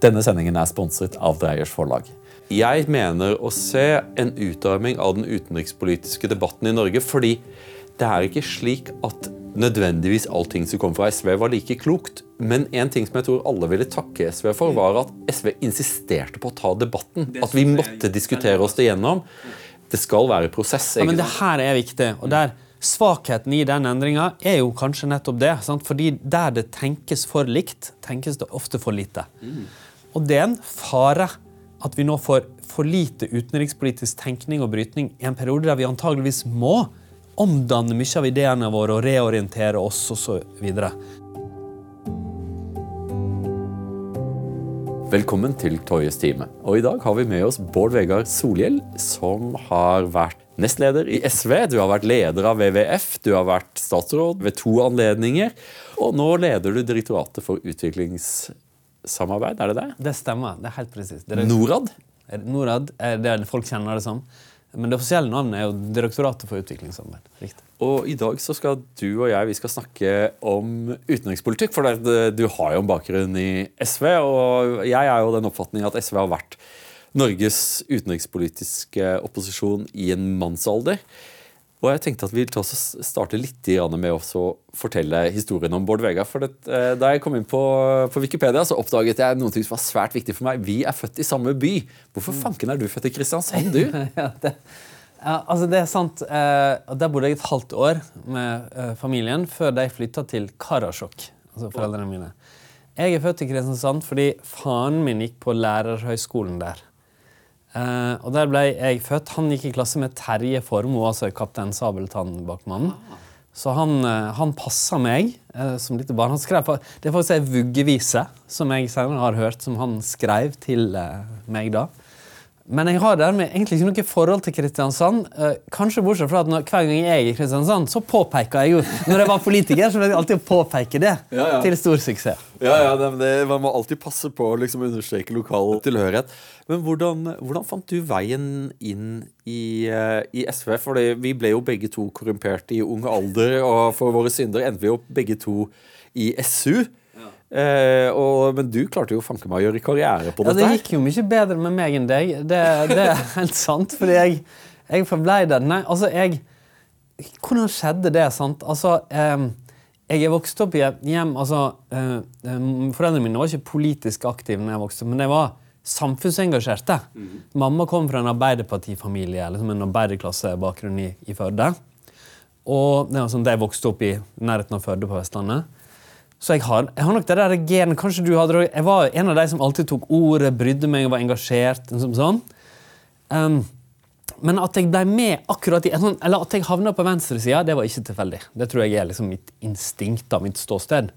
Denne sendingen er sponset av Dreyers forlag. Jeg mener å se en utarming av den utenrikspolitiske debatten i Norge, fordi det er ikke slik at nødvendigvis allting som kom fra SV, var like klokt. Men en ting som jeg tror alle ville takke SV for, var at SV insisterte på å ta debatten. At vi måtte diskutere oss det gjennom. Det skal være prosess. Ja, men det her er viktig. og der Svakheten i den endringa er jo kanskje nettopp det. Sant? Fordi der det tenkes for likt, tenkes det ofte for lite. Og det er en fare at vi nå får for lite utenrikspolitisk tenkning og brytning i en periode der vi antageligvis må omdanne mye av ideene våre og reorientere oss osv. Velkommen til Toyes time. Og I dag har vi med oss Bård Vegar Solhjell, som har vært nestleder i SV. Du har vært leder av WWF, du har vært statsråd ved to anledninger. Og nå leder du Direktoratet for utviklingssamarbeid, er det det? Det stemmer. Det er helt presist. Norad? Norad er det folk kjenner det som. Men det offisielle navnet er jo Direktoratet for utviklingssamarbeid. Riktig. Og i dag så skal du og jeg vi skal snakke om utenrikspolitikk. For det, du har jo en bakgrunn i SV, og jeg er jo den oppfatning at SV har vært Norges utenrikspolitiske opposisjon i en mannsalder. Og jeg tenkte at vi vil starte litt med å fortelle historien om Bård Vegar. For det, eh, Da jeg kom inn på, på, Wikipedia, så oppdaget jeg noe som var svært viktig for meg. Vi er født i samme by. Hvorfor mm. fanken er du født i Kristiansand, du? ja, det, ja, altså det er sant. Eh, der bodde jeg et halvt år med eh, familien før de flytta til Karasjok. Altså foreldrene mine. Jeg er født i Kristiansand fordi faren min gikk på lærerhøyskolen der. Uh, og der ble jeg født. Han gikk i klasse med Terje Formoe, altså kaptein Sabeltann-bakmannen. Så han, uh, han passa meg uh, som lite barn. Han skrev, det er faktisk ei vuggevise som jeg senere har hørt, som han skrev til meg da. Men jeg har dermed egentlig ikke noe forhold til Kristiansand. Eh, kanskje bortsett fra at når, hver gang jeg er i Kristiansand, så påpeker jeg jo Når jeg var politiker, så ble jeg alltid påpeke det. Ja, ja. Til stor suksess. Ja, ja det, det, Man må alltid passe på å liksom understreke lokal tilhørighet. Men hvordan, hvordan, fant du veien inn i, uh, i SV? For vi ble jo begge to korrumpert i ung alder, og for våre synder endte vi jo begge to i SU. Eh, og, men du klarte jo fanke meg å gjøre karriere på ja, dette. Det gikk jo mye bedre med meg enn deg. Det, det er helt sant. Fordi jeg, jeg forblei der. Nei, altså, jeg Hvordan skjedde det? sant? Altså, eh, jeg er vokst opp i et hjem altså, eh, eh, Foreldrene mine var ikke politisk aktive når jeg vokste opp, men de var samfunnsengasjerte. Mm. Mamma kom fra en arbeiderpartifamilie, liksom en arbeiderklassebakgrunn i, i Førde. Og det var sånn, De vokste opp i nærheten av Førde på Vestlandet. Så jeg har, jeg har, nok det der gen, kanskje du hadde Jeg var en av de som alltid tok ordet, brydde meg og var engasjert. Liksom sånn. Um, men at jeg ble med akkurat i, sånn, eller at jeg havna på venstresida, det var ikke tilfeldig. Det tror jeg er liksom mitt instinkt av mitt ståsted.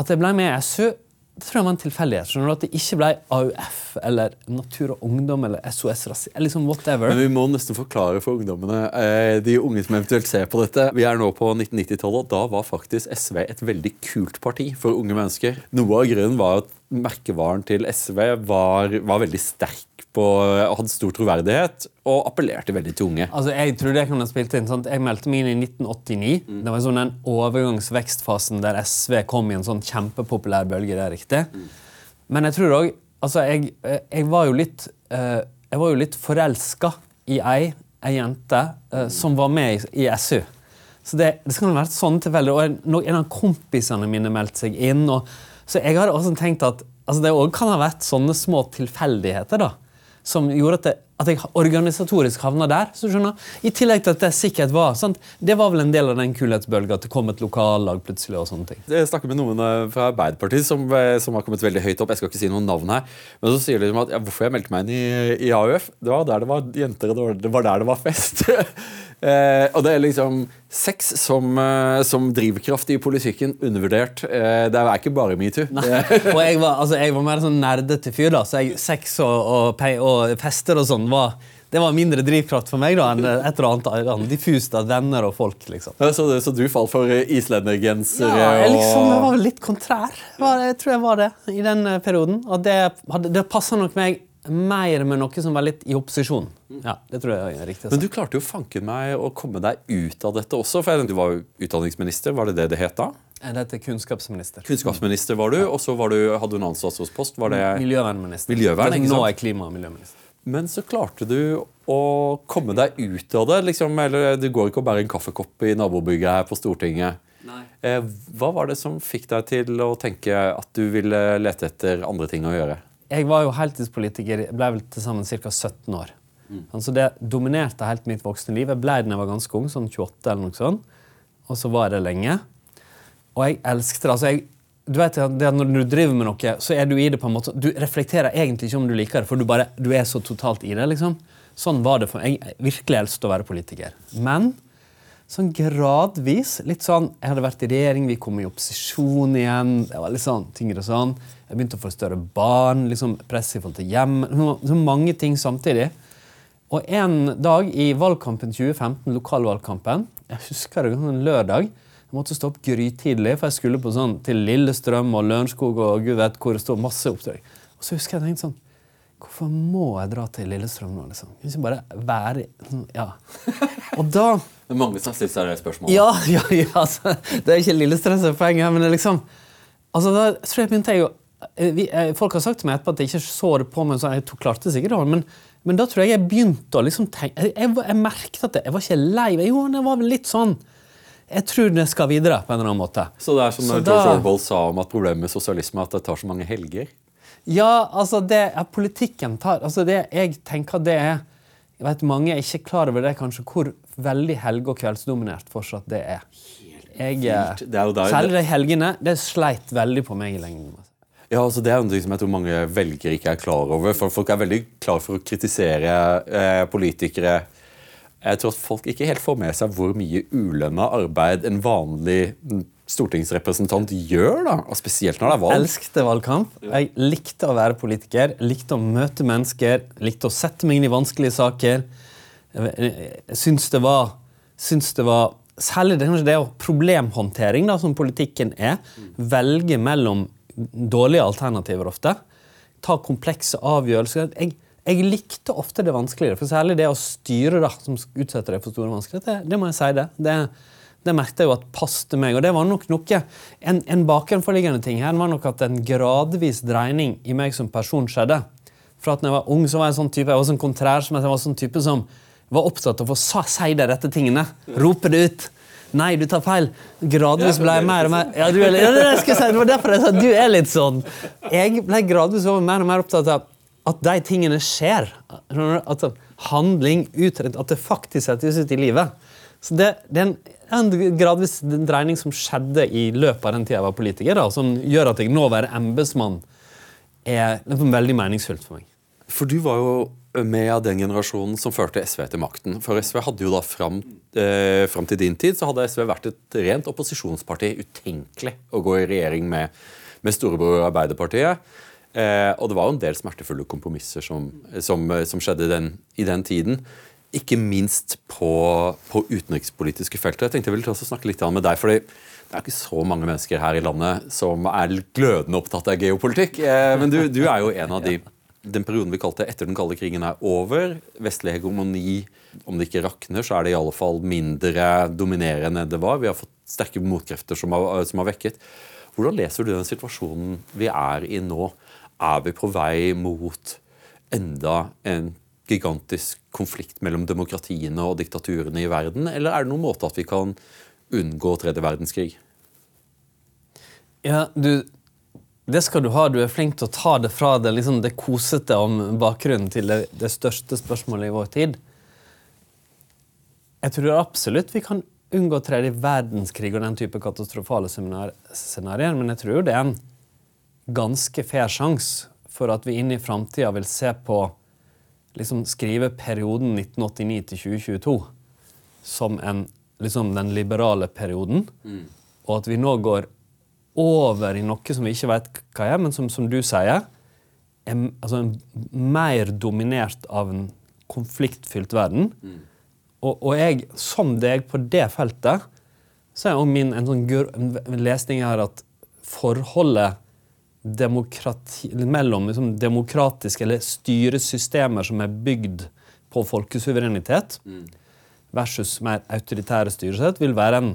At jeg ble med i SU, det tror jeg var en tilfeldighet. skjønner du, At det ikke ble AUF eller Natur og Ungdom eller SOS Rasisme. Liksom whatever. Men Vi må nesten forklare for ungdommene, eh, de unge som eventuelt ser på dette. Vi er nå på 1990-tallet, og da var faktisk SV et veldig kult parti for unge mennesker. Noe av grunnen var at merkevaren til SV var, var veldig sterk på, hadde stor troverdighet og appellerte veldig til unge. Altså, jeg tror det kan ha spilt inn. Sant? Jeg meldte meg inn i 1989. Mm. Det var sånn den overgangsvekstfasen der SV kom i en sånn kjempepopulær bølge. det er riktig. Mm. Men jeg tror òg altså, jeg, jeg, var jo litt uh, var jo litt forelska i ei, ei jente uh, som var med i, i SU. Så det, det skal ha vært sånn tilfeldig. Og en av kompisene mine meldte seg inn. Og, så jeg hadde også tenkt at altså, det kan ha vært sånne små tilfeldigheter. da som gjorde at, det, at jeg organisatorisk havna der. så skjønner I tillegg til at det sikkert var sant? Det var vel en del av den kulhetsbølga at det kom et lokallag plutselig. og sånne ting. Jeg snakker med noen eh, fra Arbeiderpartiet som, eh, som, har kommet veldig høyt opp. Jeg skal ikke si noen navn her. Men så sier de at ja, hvorfor jeg meldte meg inn i, i AUF. Det var der det var jenter, og det var der det var fest. Eh, og det er liksom sex som, eh, som, drivkraft i politikken undervurdert. Eh, det er ikke bare metoo. og jeg var, altså, jeg var mer sånn nerdete fyr, da, så jeg, sex og, og, og, fester og sånn var det var mindre drivkraft for meg da, enn et eller annet diffust av venner og folk. liksom. Ja, så, så, du falt for islendergensere? Ja, jeg, liksom, jeg var litt kontrær. Jeg tror jeg var det i den eh, perioden. Og det, det passa nok meg mer med noe som var litt i opposisjon. Ja, det tror jeg er riktig. Men du klarte jo fanken meg å komme deg ut av dette også. for Du var jo utdanningsminister, var det det det het da? Det heter kunnskapsminister. Kunnskapsminister var du, og så var du, hadde du en annen statsrådspost. Var det Miljøvernminister. Miljøvern, ikke Nå er klima- og miljøminister. Men så klarte du å komme deg ut av det. Liksom, eller Du går ikke og bærer en kaffekopp i nabobygget her på Stortinget. Eh, hva var det som fikk deg til å tenke at du ville lete etter andre ting å gjøre? Jeg var jo heltidspolitiker, ble vel til sammen ca. 17 år. Altså Det dominerte helt mitt voksne liv. Jeg ble det da jeg var ganske ung, sånn 28 eller noe sånt. Og så var det lenge. Og jeg elsket det. altså jeg du vet at Når du driver med noe, så er du i det på en måte Du reflekterer egentlig ikke om du liker det, for du, bare, du er så totalt i det. liksom. Sånn var det for meg. Jeg virkelig elsket å være politiker. Men sånn gradvis litt sånn, Jeg hadde vært i regjering, vi kom i opposisjon igjen. det var litt sånn, tyngre sånn. Jeg begynte å få større barn. liksom Press i forhold til hjem. Så mange ting samtidig. Og en dag i valgkampen 2015, lokalvalgkampen, jeg husker det en lørdag, jeg måtte stå opp grytidlig, for jeg skulle på sånn til Lillestrøm og Lørenskog og gud vet hvor det stod masse oppdrag. Og så husker jeg tenkte sånn Hvorfor må jeg dra til Lillestrøm nå, liksom? Kan ikke bare være sånn, Ja. Og da Det er mange som syns det er det spørsmålet. ja, ja, ja altså, Det er ikke Lillestrøm som er poenget, men liksom altså, Da tror jeg begynte jeg å eh, vi, eh, Folk har sagt til meg etterpå at jeg ikke så det på meg, så jeg tok, klarte det sikkert, men, men da tror jeg jeg begynte å liksom tenke Jeg, jeg, jeg merket at jeg, jeg var ikke lei meg. Jo, det var vel litt sånn Jeg tror det skal videre, på en eller annen måte. Så det er som Så George da- Orwell sa om at problemet med sosialisme er at det tar så mange helger. Ja, altså det ja, Politikken tar altså det, Jeg tenker det er jeg vet Mange er ikke klar over det kanskje hvor veldig helge- og kveldsdominert fortsatt det er. Jeg, eh, Det er jo der- særlig de helgene. Det sleit veldig på meg i lengden. Ja, altså Det er noe som jeg tror mange velgere ikke er klar over. For Folk er veldig klar for å kritisere eh, politikere. Jeg tror at folk ikke helt får med seg hvor mye ulønna arbeid en vanlig stortingsrepresentant gjør. da, og Spesielt når det er valg. Elsket valgkamp. Jeg likte å være politiker, likte å møte mennesker, likte å sette meg inn i vanskelige saker. Jeg jeg syns det var, syns det var Særlig det, det å problemhåndtering, da, som politikken er. Velge mellom dårlige alternativer ofte. Ta komplekse avgjørelser. Jeg, jeg likte ofte det vanskeligere. For særlig det å styre, da, som utsetter deg for store vanskeligheter, det, det må jeg si det. det det merket jeg jo at passet meg. Og det var nok noe, En, en bakenforliggende ting her var nok at en gradvis dreining i meg som person skjedde. Fra at når jeg var ung, så var jeg sånn type, jeg var sånn kontrær som jeg var sånn type som var opptatt av å si de rette tingene. Rope det ut. Nei, du tar feil. Gradvis ble jeg mer og mer Ja, du er, ja, det, si, det var derfor jeg sa du er litt sånn. Jeg ble gradvis mer og mer opptatt av at de tingene skjer. At handling utredet, at det faktisk settes ut i livet. Så det, det er en, en gradvis dreining som skjedde i løpet av den tida jeg var politiker, da, som gjør at jeg nå være embetsmann er veldig meningsfullt for meg. For du var jo med av den generasjonen som førte SV til makten. For SV hadde jo da fram, eh, fram til din tid så hadde SV vært et rent opposisjonsparti. Utenkelig å gå i regjering med, med storebror Arbeiderpartiet. Eh, og det var jo en del smertefulle kompromisser som, som, som skjedde den, i den tiden. Ikke minst på, på utenrikspolitiske felter. Jeg tenkte jeg ville snakke litt med deg, fordi det er ikke så mange mennesker her i landet som er glødende opptatt av geopolitikk. Eh, men du, du er jo en av de den perioden vi kalte etter den kalde krigen er over. Vestlig hegemoni, om det ikke rakner, så er det i alle fall mindre dominerende enn det var. Vi har fått sterke motkrefter som har, som har vekket. Hvordan leser du den situasjonen vi er i nå? Er vi på vei mot enda en gigantisk konflikt mellom demokratiene og diktaturene i verden, eller er det noen måte at vi kan unngå tredje verdenskrig? Ja, du, det skal du ha. Du er flink til å ta det fra det, liksom det kosete om bakgrunnen til det, det største spørsmålet i vår tid. Jeg tror absolutt vi kan unngå tredje verdenskrig og den type katastrofale scenarioer, men jeg tror det er en ganske fair sjanse for at vi inn i framtida vil se på liksom skrive perioden 1989 til 2022 som en, liksom den liberale perioden, og at vi nå går over i noe som vi ikke vet hva er, men som, som du sier, er altså en mer dominert av en konfliktfylt verden. Og, og jeg, som deg på det feltet, så er jo min en sånn en lesning her at forholdet mellom liksom, demokratiske eller styresystemer som er bygd på folkesuverenitet, versus mer autoritære styresett, vil være en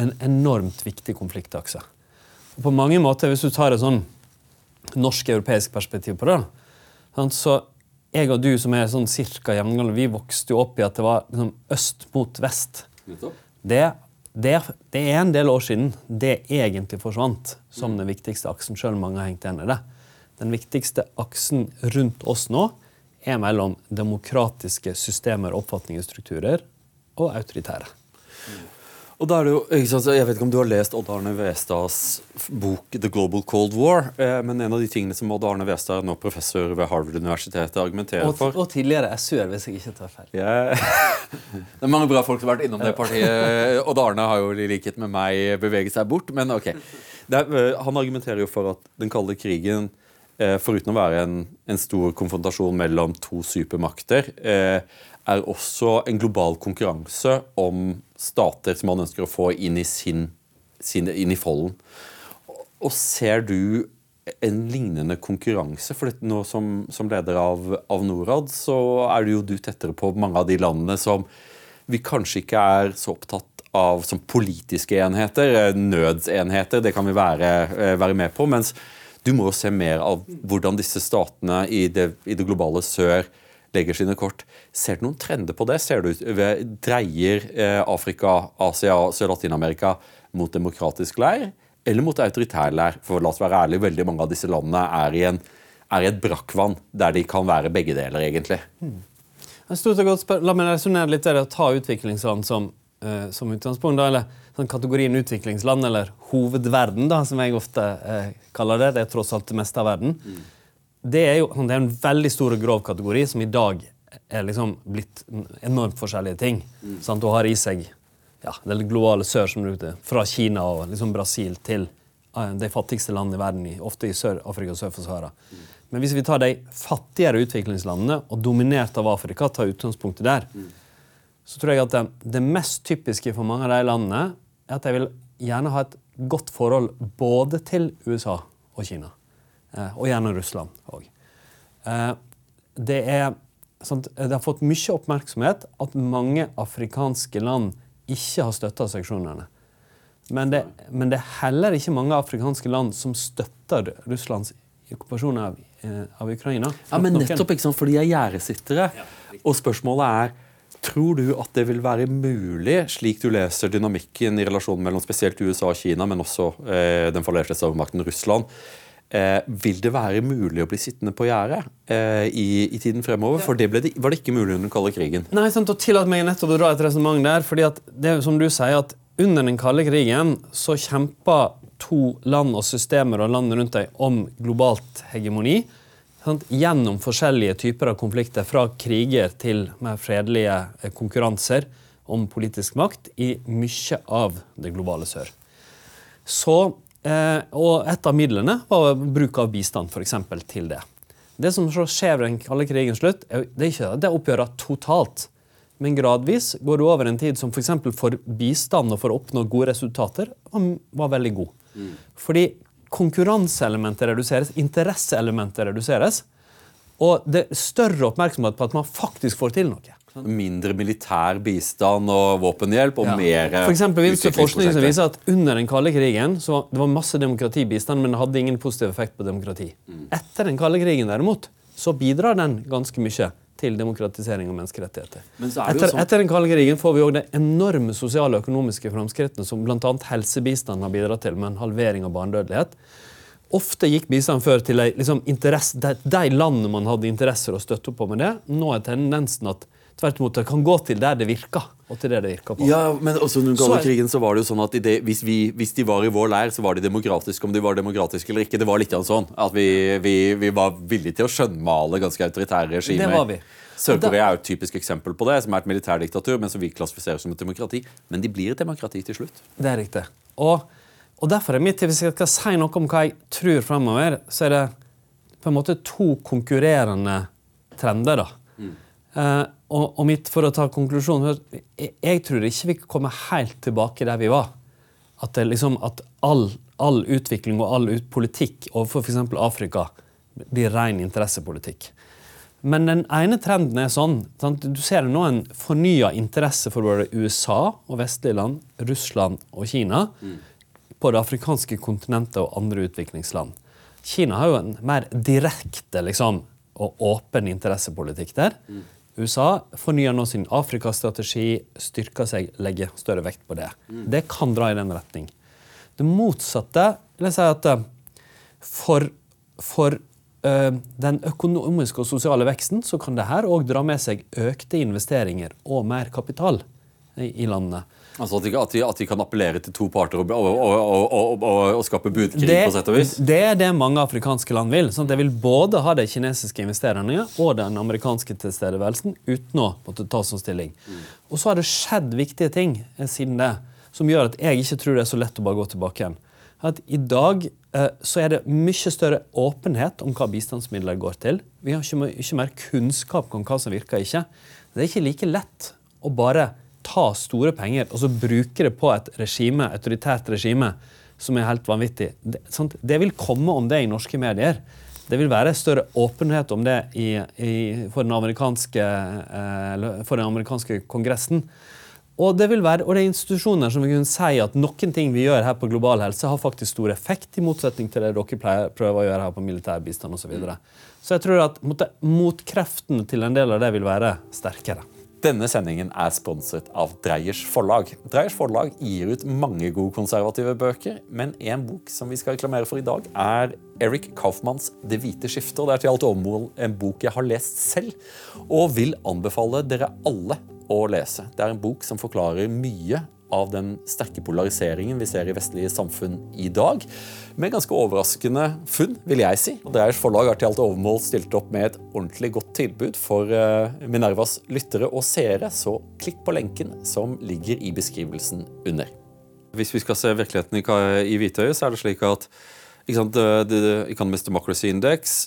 en enormt viktig konfliktakse. Og på mange måter, Hvis du tar et sånn norsk-europeisk perspektiv på det, så jeg og du som er sånn cirka jevngamle, vi vokste jo opp i at det var liksom, øst mot vest. Det, det, det, er en del år siden det egentlig forsvant som den viktigste aksen, selv mange har hengt igjen i det. Den viktigste aksen rundt oss nå er mellom demokratiske systemer, oppfatninger, strukturer og autoritære. Og da er det jo, Jeg vet ikke om du har lest Odd Arne Westads bok 'The Global Cold War'. Eh, men en av de tingene som Odd Arne Westad, nå professor ved Harvard-universitetet, argumenterer og, for Og tidligere SU-er, hvis jeg ikke tar feil. Yeah. det er mange bra folk som har vært innom det partiet. Odd Arne har jo i likhet med meg beveget seg bort. Men ok. Er, eh, han argumenterer jo for at den kalde krigen, eh, foruten å være en, en stor konfrontasjon mellom to supermakter, er også en global konkurranse om stater som man ønsker å få inn i, sin, sin, inn i folden. Og ser du en lignende konkurranse? For nå som, som leder av, av, Norad, så er du jo du tettere på mange av de landene som vi kanskje ikke er så opptatt av som politiske enheter. Nødsenheter, det kan vi være, eh, være med på. Mens du må se mer av hvordan disse statene i det, i det globale sør legger sine kort. Ser du noen trender på det? Ser du Dreier eh, Afrika, Asia, Sør-Latin-Amerika mot demokratisk leir eller mot autoritær leir? For la oss være ærlige, veldig mange av disse landene er i, en, er i et brakkvann der de kan være begge deler, egentlig. Hmm. La meg resonnere litt der å ta utviklingsland som, uh, som utgangspunkt. Da, eller sånn kategorien utviklingsland, eller hovedverden, da, som jeg ofte uh, kaller det. Det er tross alt det meste av verden. Mm det er jo det er en veldig stor og grov kategori som i dag er liksom blitt enormt forskjellige ting. Mm. Sant? Og har i seg ja, det globale sør, som du ute, fra Kina og liksom Brasil til uh, de fattigste landene i verden, ofte i Sør-Afrika sør for Sahara. Mm. Men hvis vi tar de fattigere utviklingslandene, og dominert av Afrika, tar utgangspunktet der, mm. så tror jeg at det, det, mest typiske for mange av de landene er at de vil gjerne ha et godt forhold både til USA og Kina. Eh, og gjerne Russland òg. Eh, det, det har fått mye oppmerksomhet at mange afrikanske land ikke har støtta seksjonene. Men det, men det, er heller ikke mange afrikanske land som støtter Russlands okkupasjon av, eh, av, Ukraina. Ja, men nettopp, ikke sant, for de er gjerdesittere. Og spørsmålet er Tror du at det vil være mulig, slik du leser dynamikken i relasjonen mellom spesielt USA og Kina, men også eh, den fallerte stormakten Russland, Eh, vil det være mulig å bli sittende på gjerdet eh, i, i, tiden fremover? For det, de, var det ikke mulig under den kalde krigen. Nei, sant, og Tillat meg nettopp å dra et resonnement der. fordi at det som du sier at Under den kalde krigen så kjempa to land og systemer og land rundt deg om globalt hegemoni. Sant, gjennom forskjellige typer av konflikter, fra kriger til mer fredelige eh, konkurranser om politisk makt i mye av det globale sør. Så og et av midlene var bruk av bistand for eksempel, til det. Det som skjer ved den kalde krigens slutt, det er ikke det oppgjøret totalt. Men gradvis går det over en tid som f.eks. For, for bistand og for å oppnå gode resultater var veldig god. Mm. Fordi konkurranseelementet reduseres, interesseelementet reduseres. Og det er større oppmerksomhet på at man faktisk får til noe. Mindre militær bistand og våpenhjelp og ja. mer For eksempel, forskning som viser at Under den kalde krigen så det var masse demokratibistand, men det hadde ingen positiv effekt på demokrati. Mm. Etter den kalde krigen derimot, så bidrar den ganske mye til demokratisering og menneskerettigheter. Etter, sånn... etter, den kalde krigen får vi òg de enorme sosiale og økonomiske framskrittene som bl.a. helsebistand har bidratt til, med en halvering av barnedødelighet. Ofte gikk bistand før til de, liksom, de, de landene man hadde interesser å støtte opp på med det. Nå er tendensen at Tvert imot, det kan gå til der det virker. og til det det virker på. Ja, men også Under den kalde krigen så var det jo sånn at det, hvis, vi, hvis, de var i vår leir, så var de demokratiske. Om de var demokratiske eller ikke. Det var litt sånn at vi, vi, vi var villige til å skjønnmale ganske autoritære regimer. Det var vi. Sør-Korea er jo et typisk eksempel på det, som er et militærdiktatur, men som vi klassifiserer som et demokrati. Men de blir et demokrati til slutt. Det er riktig. Og, og derfor er mitt Hvis jeg skal si noe om hva jeg tror fremover, så er det på en måte to konkurrerende trender. da. Mm. Uh, og, og mitt, for å ta konklusjonen jeg, jeg tror ikke vi kommer helt tilbake der vi var. At, liksom, at all, all, utvikling og all ut politikk overfor f.eks. Afrika blir ren interessepolitikk. Men den ene trenden er sånn sant? Du ser nå en fornya interesse for både USA og vestlige land, Russland og Kina på det afrikanske kontinentet og andre utviklingsland. Kina har jo en mer direkte liksom, og åpen interessepolitikk der. USA fornyer nå sin Afrikastrategi, styrker seg, legger større vekt på det. Det kan dra i den retning. Det motsatte vil jeg si at eh, for, for eh, den økonomiske og sosiale veksten så kan det her òg dra med seg økte investeringer og mer kapital i, i landene. Altså at de, at, de, at de, kan appellere til to parter og, og, og, og skape budkrig, det, på sett og vis? Det er det mange afrikanske land vil. sånn at De vil både ha de kinesiske investeringene og den amerikanske tilstedeværelsen uten å måtte ta sånn stilling. Mm. Og så har det skjedd viktige ting eh, siden det som gjør at jeg ikke tror det er så lett å bare gå tilbake igjen. At I dag eh, så er det mye større åpenhet om hva bistandsmidler går til. Vi har ikke, ikke mer kunnskap om hva som virker ikke. Det er ikke like lett å bare ta store penger og så bruke det på et regime, autoritært regime som er helt vanvittig. Det, det, vil komme om det i norske medier. Det vil være større åpenhet om det i, i, for, den eh, for den amerikanske kongressen. Og det, vil være, og det er institusjoner som vil kunne si at noen ting vi gjør her på global helse, har faktisk stor effekt, i motsetning til det dere pleier, prøver å gjøre her på militær bistand osv. Så, videre. så jeg tror at motkreftene til en del av det vil være sterkere. Denne sendingen er sponset av Dreyers forlag. Dreyers forlag gir ut mange gode konservative bøker, men en bok som vi skal reklamere for i dag, er Eric Kaufmanns 'Det hvite skiftet'. Det er til alt overmål en bok jeg har lest selv, og vil anbefale dere alle å lese. Det er en bok som forklarer mye av den sterke polariseringen vi ser i vestlige samfunn i dag. Med ganske overraskende funn, vil jeg si. Dreiers forlag har til alt overmål stilt opp med et ordentlig godt tilbud for uh, Minervas lyttere og seere, så klikk på lenken som ligger i beskrivelsen under. Hvis vi skal se virkeligheten i, hvitøyet, så er det slik at sant, the Economist Democracy Index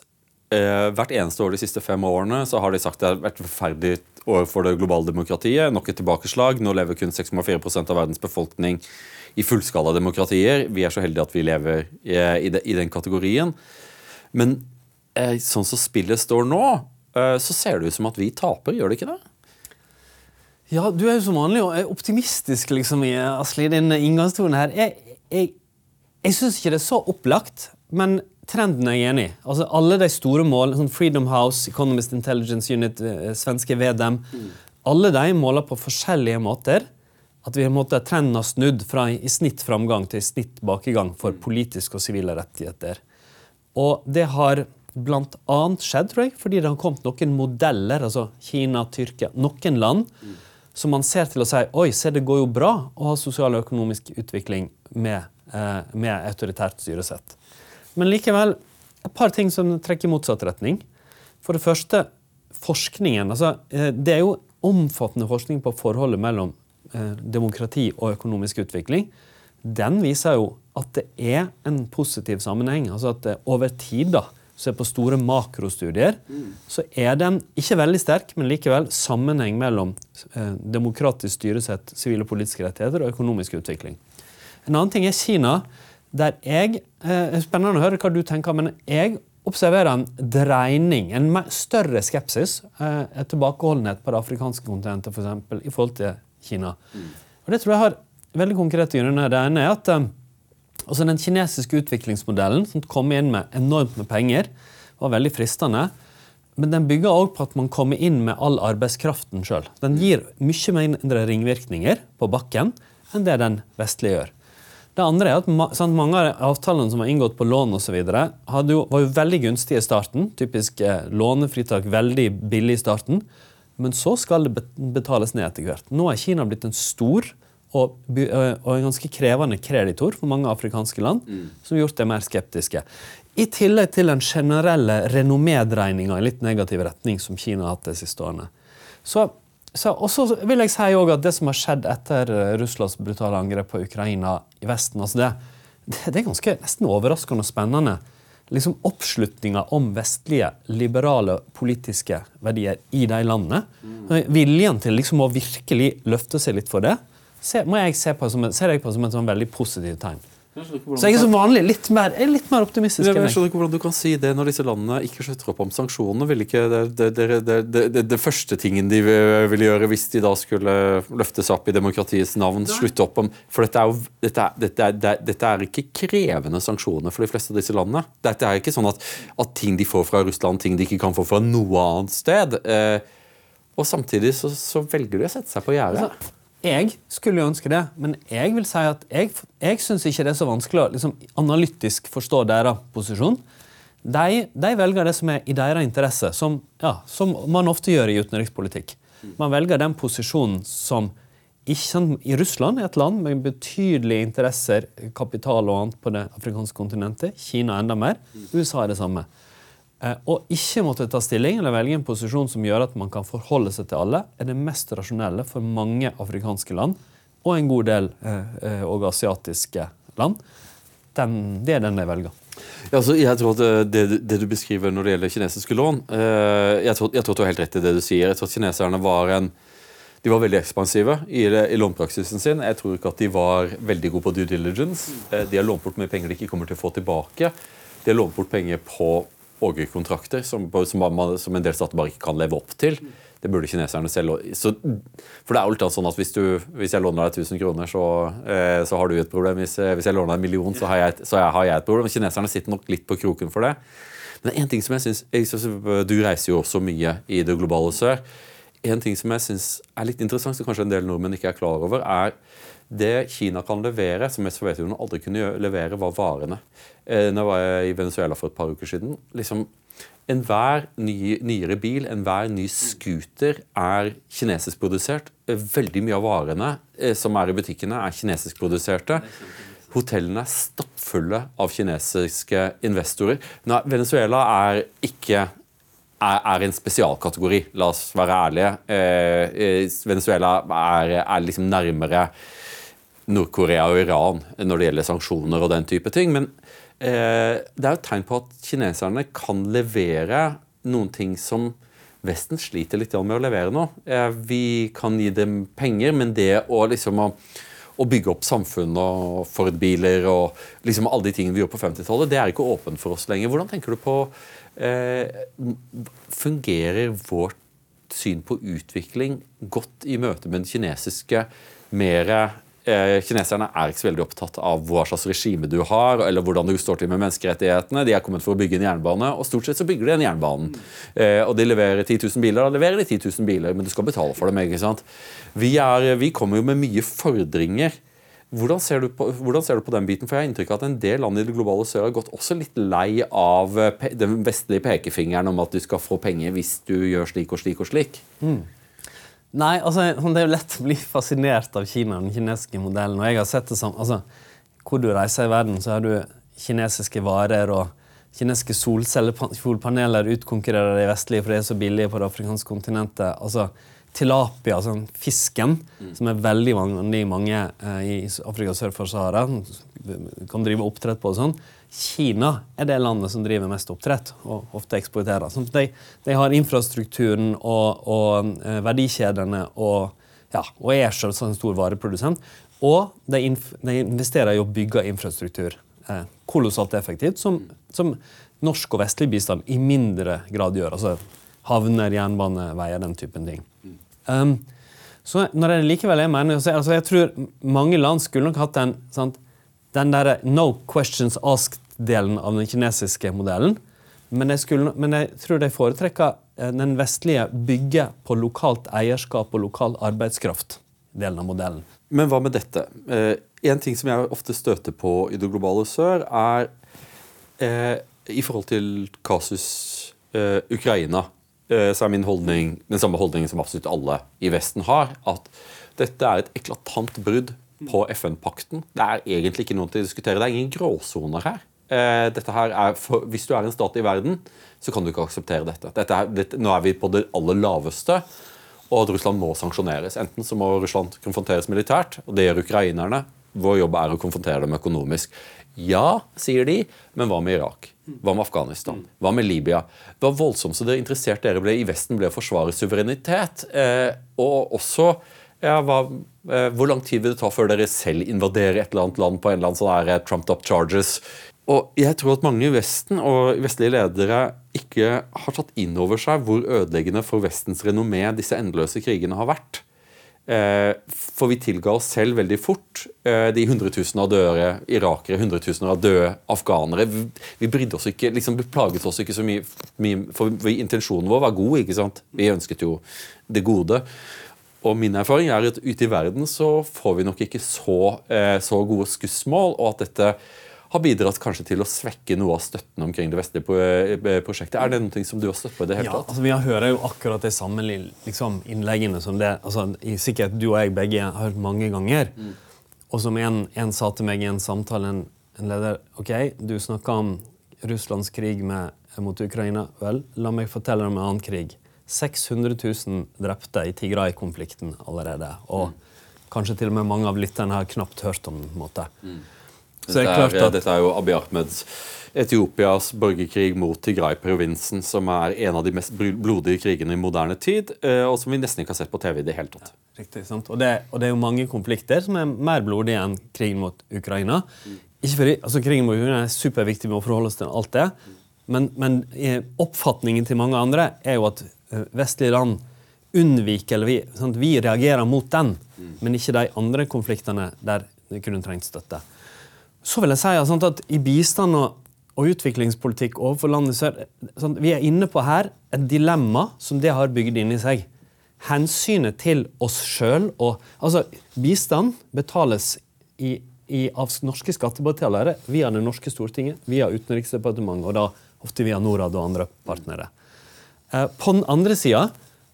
uh, hvert eneste år de siste fem årene så har de sagt det har vært forferdelig for det globale demokratiet. Nok et tilbakeslag. Nå lever kun 6,4 av verdens befolkning i fullskala demokratier. Vi er så heldige at vi lever i, i den kategorien. Men eh, sånn som spillet står nå, eh, så ser det ut som at vi taper, gjør det ikke det? Ja, du er jo som vanlig optimistisk liksom, Asli, din inngangstone her. Jeg, jeg, jeg syns ikke det er så opplagt, men trenden er jeg enig i. Altså, alle de store målene, sånn Freedom House, Economist Intelligence Unit, eh, svenske VDM, mm. alle de måler på forskjellige måter at vi måte, trenden har snudd fra i snitt framgang til i snitt bakegang for mm. politiske og sivile rettigheter. Og det har bl.a. skjedd tror jeg, fordi det har kommet noen modeller, altså Kina, Tyrkia, noen land, mm. som man ser til å si oi, se det går jo bra å ha sosial og økonomisk utvikling med, eh, med autoritært styresett. Men likevel et par ting som trekker i motsatt retning. For det første forskningen. Altså, eh, det er jo omfattende forskning på forholdet mellom eh, demokrati og økonomisk utvikling. Den viser jo at det er en positiv sammenheng. altså at eh, Over tid, da, så er på store makrostudier, så er den ikke veldig sterk, men likevel sammenheng mellom demokratisk styresett, sivile og politiske rettigheter og økonomisk utvikling. En annen ting er Kina der jeg eh, Spennende å høre hva du tenker, men jeg observerer en dreining, en større skepsis, eh, en tilbakeholdenhet på det afrikanske kontinentet for eksempel, i forhold til Kina. Mm. Og Det tror jeg har veldig konkrete grunner. Det ene er at eh, altså den kinesiske utviklingsmodellen, som kom inn med enormt med penger, var veldig fristende. Men den bygger òg på at man kommer inn med all arbeidskraften sjøl. Den gir mye mindre ringvirkninger på bakken enn det den vestlige gjør. Det andre er at sant, Mange av avtalene som var inngått på lån og så videre, jo, var jo veldig gunstige i starten. Typisk eh, lånefritak veldig billig i starten. Men så skal det betales ned etter hvert. Nå er Kina blitt en stor og, og en ganske krevende kreditor for mange afrikanske land, mm. som har gjort det mer skeptiske. I tillegg til den generelle renommédreininga i litt negativ retning som Kina har hatt de siste årene. Så og så vil jeg si at Det som har skjedd etter eh, Russlands brutale angrep på Ukraina i Vesten altså det, det, er ganske nesten overraskende og spennende. Liksom Oppslutninga om vestlige, liberale politiske verdier i de landene. Mm. Viljen til liksom å virkelig løfte seg litt for det ser, jeg se på som, ser jeg på som et sånn veldig positivt tegn. Så jeg er som vanlig litt mer, jeg er litt mer optimistisk Jeg skjønner ikke hvordan du kan si det når disse landene ikke slutter opp om sanksjonene. Vil ikke det, det, det, det, første tingen de vil- ville gjøre hvis de da skulle løftes opp i demokratiets navn, slutte opp om For dette er jo dette er, dette er, dette er ikke krevende sanksjoner for de fleste av disse landene. Dette er ikke sånn at, at ting de får fra Russland, ting de ikke kan få fra noe annet sted. Eh, og samtidig så, så velger de å sette seg på gjerdet. Altså, jeg skulle jo ønske det, men jeg vil si at jeg, jeg syns ikke det er så vanskelig å liksom, analytisk forstå deres posisjon. De, de velger det som er i deres interesse, som, ja, som man ofte gjør i utenrikspolitikk. Man velger den posisjonen som ikke I Russland er et land med betydelige interesser, kapital og annet på det afrikanske kontinentet. Kina enda mer. USA er det samme. Eh, Å ikke måtte ta stilling eller velge en posisjon som gjør at man kan forholde seg til alle, er det mest rasjonelle for mange afrikanske land og en god del eh, eh, og asiatiske land. Den, det er den jeg velger. Ja, altså, jeg tror at eh, det, det du beskriver når det gjelder kinesiske lån eh, jeg, tror, jeg tror du har helt rett i det du sier. Jeg tror at kineserne var en de var veldig ekspansive i, i lånpraksisen sin. Jeg tror ikke at de var veldig gode på due diligence. De har lånt bort mye penger de ikke kommer til å få tilbake. De har lånt bort penger på orgerkontrakter som, som, som en del stater bare ikke kan leve opp til. Det burde kineserne selv så, For det er jo alltid sånn at hvis, du, hvis jeg låner deg 1000 kroner, så, eh, så har du et problem. Hvis, eh, hvis jeg låner deg en million, så har jeg, et, så jeg, har jeg et problem. Kineserne sitter nok litt på kroken for det. Men en ting som jeg synes, synes Du reiser jo også mye i det globale sør. En ting som jeg synes er litt interessant, som kanskje en del nordmenn ikke er klar over, er det Kina kan levere, som Sovjetunionen aldri kunne levere, var varene. Nå var jeg i Venezuela for et par uker siden liksom, Enhver ny, nyere bil, enhver ny scooter er kinesisk produsert. Eh, Veldig mye av varene eh, som er i butikkene, er kinesisk produserte. Hotellene er stappfulle av kinesiske investorer. Nei, Venezuela er ikke er, en spesialkategori, la oss være ærlige. Eh, eh, Venezuela er, er liksom nærmere Nord-Korea og Iran når det gjelder sanksjoner og den type ting. Men eh, det er jo et tegn på at kineserne kan levere noen ting som Vesten sliter litt med å levere nå. Eh, vi kan gi dem penger, men det å liksom å, å bygge opp samfunn og Ford-biler og liksom alle de tingene vi gjorde på 50-tallet, det er ikke åpent for oss lenger. Hvordan tenker du på eh, Fungerer vårt syn på utvikling godt i møte med den kinesiske mer Kineserne er ikke så veldig opptatt av hva slags regime du har, eller hvordan du står til med menneskerettighetene. De er kommet for å bygge en jernbane, og stort sett så bygger de den jernbanen. Eh, og de leverer 10 000 biler, da leverer de 10 000 biler, men du skal betale for dem. ikke sant? Vi, er, vi kommer jo med mye fordringer. Hvordan ser, på, hvordan ser du på den biten? For Jeg har inntrykk av at en del land i det globale sør har gått også litt lei av eh, den vestlige pekefingeren om at du skal få penger hvis du gjør slik og slik og slik. Nei, altså, Det er jo lett å bli fascinert av Kina, den kinesiske modellen. og jeg har sett det som, altså, Hvor du reiser i verden, så har du kinesiske varer og kinesiske solcellepaneler utkonkurrerer de vestlige for de er så billige på det afrikanske kontinentet. altså Tilapia, altså fisken, som er veldig vanlig i mange eh, i Afrika sør for Sahara, kan drive oppdrett på og sånn. Kina er det landet som driver mest oppdrett, og ofte eksporterer. Så de, de har infrastrukturen og, og eh, verdikjedene og, ja, og er selvsagt en stor vareprodusent. Og de, de investerer i å bygge infrastruktur eh, kolossalt effektivt, som, som norsk og vestlig bistand i mindre grad gjør. altså Havner, jernbaneveier, den typen ting. Um, så når jeg likevel er mener, så, altså, jeg tror mange land skulle nok hatt den, sant, den der no questions asked-delen av den kinesiske modellen. Men jeg, skulle, men jeg tror de foretrekker eh, den vestlige bygge på lokalt eierskap og lokal arbeidskraft-delen av modellen. Men hva med dette? Eh, en ting som jeg ofte støter på i det globale sør, er eh, i forhold til kasus Ukraina, så er min holdning den samme holdningen som absolutt alle i Vesten har. At dette er et eklatant brudd på FN-pakten. Det er egentlig ikke noe til å diskutere. Det er ingen gråsoner her. Eh, dette her er for, hvis du er en stat i verden, så kan du ikke akseptere dette. dette, er, dette nå er vi på det aller laveste, og at Russland må sanksjoneres. Enten så må Russland konfronteres militært, og det gjør ukrainerne. Vår jobb er å konfrontere dem økonomisk. Ja, sier de, men hva med Irak? Hva med Afghanistan? Hva med Libya? Hva voldsomt så dere interessert dere ble i Vesten ble å forsvare suverenitet. Eh, og også ja, hva, eh, hvor lang tid vil det ta før dere selv invaderer et eller annet land på en eller annen sånn eh, trumped up charges? Og jeg tror at mange i Vesten og vestlige ledere ikke har tatt inn over seg hvor ødeleggende for Vestens renommé disse endeløse krigene har vært. Eh, for vi tilga oss selv veldig fort eh, de hundretusener av døde irakere, hundretusener av døde afghanere. Vi, brydde oss ikke, liksom plaget oss ikke så mye for intensjonen vår var god. ikke sant? Vi ønsket jo det gode. Og min erfaring er at ute i verden så får vi nok ikke så, eh, så gode skussmål, og at dette har bidratt kanskje til å svekke noe av støtten omkring det vestlige eh, prosjektet. Er det noe som du har støtt på? i det hele tatt? Ja, altså, Vi hører jo akkurat de samme liksom, innleggene som det altså, i sikkert du og jeg begge har hørt mange ganger. Mm. Og som en, en, sa til meg i en samtale, en, en leder OK, du snakka om Russlands krig med, mot Ukraina. Vel, la meg fortelle deg om en annen krig. 600 000 drepte i Tigray-konflikten allerede. Og mm. kanskje til og med mange av lytterne har knapt hørt om den. på en måte. Mm. Så det er, at... Dette er jo Abiy Ahmeds Etiopias borgerkrig mot Tigray-provinsen, som er en av de mest blodige krigene i moderne tid, eh, og som vi nesten ikke har sett på TV i det hele tatt. Ja, riktig, sant? Og det, og det, er jo mange konflikter som er mer blodige enn krigen mot Ukraina. Ikke fordi, altså Krigen mot Ukraina er superviktig med å forholde oss til alt det, men, men oppfatningen til mange andre er jo at eh, vestlige land unnviker eller vi, sant? vi reagerer mot den, mm. men ikke de andre konfliktene der det kunne trengt støtte. Så vil jeg si sånn at I bistand og, og utviklingspolitikk overfor landet så er sånn, vi er inne på her et dilemma som det har bygd inn i seg. Hensynet til oss sjøl og altså, Bistand betales i, i, av norske skattebetalere via det norske Stortinget, via Utenriksdepartementet og da ofte via Norad og andre partnere. Eh, på den andre sida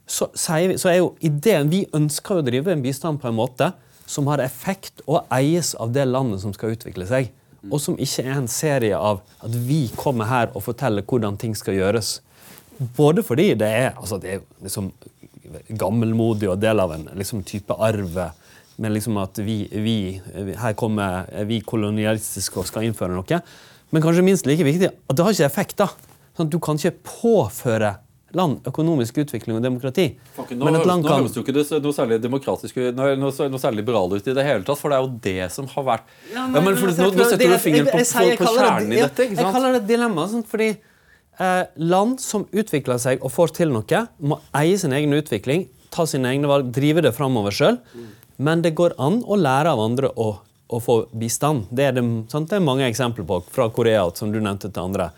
så, så er jo ideen Vi ønsker å drive en bistand på en måte som har effekt og eies av det landet som skal utvikle seg. Og som ikke er en serie av at vi kommer her og forteller hvordan ting skal gjøres. Både fordi det er, altså det er liksom gammelmodig og del av en liksom type arv med liksom at vi, vi, her kommer vi kolonialistiske og skal innføre noe. Men kanskje minst like viktig at det har ikke effekt. da. Sånn Du kan ikke påføre land, økonomisk utvikling og demokrati. Okay, nå, høres, kan... høres jo ikke det noe særlig demokratisk noe, noe, noe særlig liberal ut i det hele tatt, for det er jo det som har vært ja, men, ja, men for, nå, nå, setter du fingeren på, på, på kjernen i dette. ikke sant? Jeg kaller det et dilemma. Sånn, fordi eh, land som utvikler seg og får til noe, må eie sin egen utvikling, ta sine egne valg, drive det framover sjøl. Men det går an å lære av andre å, å få bistand. Det er det, sant? det er mange eksempler på fra Korea, som du nevnte til andre.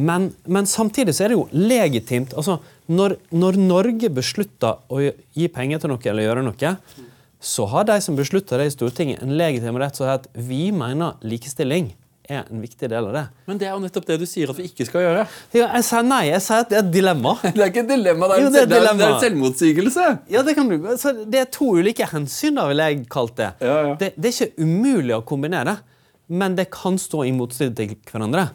Men, men, samtidig så er det jo legitimt. altså Når, når Norge beslutter å gi penger til noe eller gjøre noe, så har de som beslutter det i Stortinget, en legitim rett til å si at vi mener likestilling er en viktig del av det. Men det er jo nettopp det du sier at vi ikke skal gjøre. Ja, jeg sier nei. Jeg sier at det er et dilemma. det er ikke et dilemma, det er, jo, det er, et dilemma. Det er en selvmotsigelse. Ja, Det kan du. Så det er to ulike hensyn, da, vil jeg kalt det. Ja, ja. det. Det er ikke umulig å kombinere, men det kan stå i motstrid til hverandre.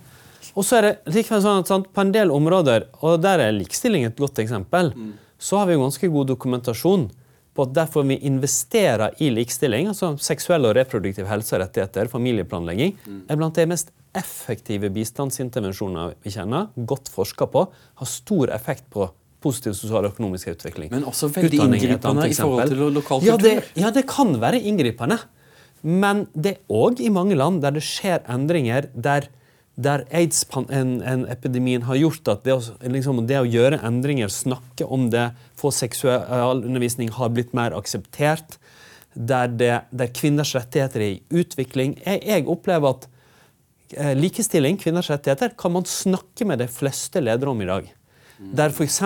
Og så er det likevel sånn at sant, På en del områder, og der er likestilling et godt eksempel, mm. så har vi ganske god dokumentasjon på at derfor vi investerer i likestilling, altså seksuell og reproduktiv helse og rettigheter, familieplanlegging, mm. er blant de mest effektive bistandsintervensjoner vi kjenner, godt forska på, har stor effekt på positiv sosial og økonomisk utvikling. Men også veldig inngripende i forhold til lokal kultur. Ja det, ja, det kan være inngripende. Men det er òg i mange land der det skjer endringer der der aids-epidemien har gjort at det å, liksom, det å, gjøre endringer, snakke om det, få seksualundervisning, har blitt mer akseptert. Der, det, der kvinners rettigheter er i utvikling. Jeg, jeg opplever at eh, likestilling, kvinners rettigheter, kan man snakke med de fleste ledere om i dag. Der f.eks.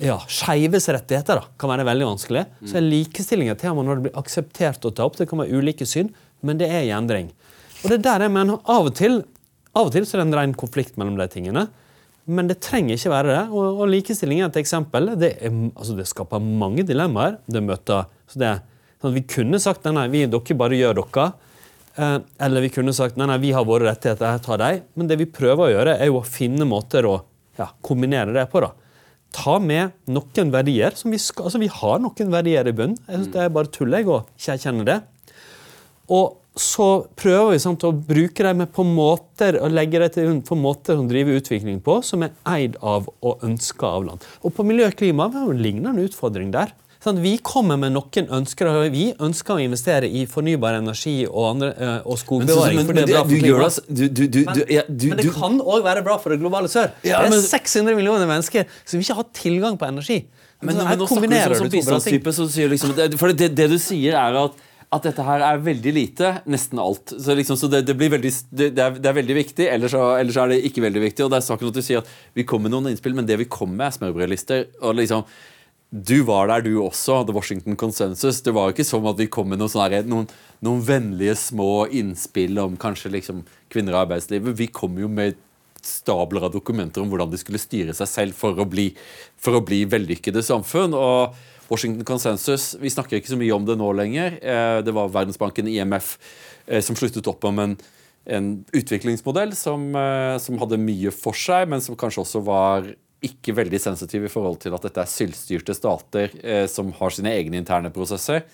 Ja, skeives rettigheter da, kan være veldig vanskelig. Så er likestilling et tema når det blir akseptert å ta opp. Det kan være ulike syn, men det er i endring. Og det er der jeg mener Av og til av og til så er det en ren konflikt mellom de tingene. Men det trenger ikke være det. Og, og likestilling er et eksempel. Det, er, altså det skaper mange dilemmaer. Det møter, så det, sånn vi kunne sagt nei, vi, dere bare gjør dere. Eh, eller vi kunne sagt nei, nei, vi har våre rettigheter, jeg tar dem. Men det vi prøver å gjøre, er jo å finne måter å ja, kombinere det på. da. Ta med noen verdier. som Vi skal, altså vi har noen verdier i bunnen. Jeg synes Det er bare tull jeg å ikke erkjenne det. Og så prøver vi sant, å bruke dem på måter og legge dem til på måter som driver utvikling på, som er eid av og ønska av land. Og på miljø og klima har vi en lignende utfordring der. Sånn, Vi kommer med noen ønsker. og Vi ønsker å investere i fornybar energi og, andre, eh, og skogbevaring. Men, for men, det er bra for klimaet. du, du, du, Men, ja, men det kan òg være bra for det globale sør. Ja, det men- er 600 millioner mennesker som ikke har tilgang på energi. Men, Så men her nå snakker kombinerer du som, du to bra ting. bistandstype, så liksom det, For det, det du sier, er at, at dette her er veldig lite, nesten alt. Så, liksom, så det, det, veldig, det, er, det er veldig viktig, ellers så, er det ikke veldig viktig. Og det er saken at du sier at vi kommer med noen innspill, men det vi kommer med, er smørbrødlister. Og liksom, du var der, du også, The Washington Consensus. Det var jo ikke som at vi kom med noen, sånne, noen, noen vennlige små innspill om kanskje liksom kvinner i arbeidslivet. Vi kom jo med stabler av dokumenter om hvordan de skulle styre seg selv for å bli, for å bli vellykkede samfunn. og Washington Consensus, Vi snakker ikke så mye om det nå lenger. Eh, Det var Verdensbanken, IMF, eh, som sluttet opp om en, en utviklingsmodell som, eh, som hadde mye for seg, men som kanskje også var ikke veldig sensitiv i forhold til at dette er selvstyrte stater som har sine egne interne prosesser.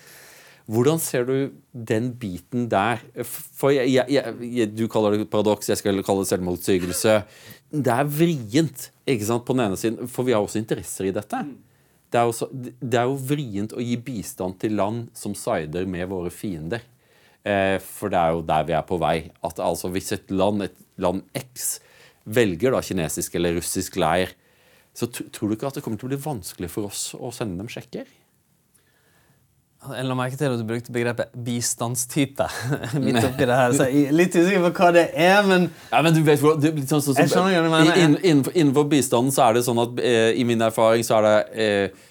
Hvordan ser du den biten der? For jeg, jeg, jeg, Du kaller det paradoks, jeg skal kalle det selvmotsigelse. Det er vrient ikke sant, på den ene siden, for vi har også interesser i dette. Det er, også, det er jo vrient å gi bistand til land som sider med våre fiender. Eh, for det er jo der vi er på vei. At altså Hvis et land, et land X velger da kinesisk eller russisk leir, så tror du ikke at det kommer til å bli vanskelig for oss å sende dem sjekker? Jeg la merke til at du brukte begrepet bistandstype midt oppi det her. Så jeg er litt usikker på hva det er, men Ja, men du vet hvor, du, sånn, sånn, Jeg skjønner hva du mener, i- inn- innenfor, innenfor bistanden så er det sånn at eh, i min erfaring så er det eh,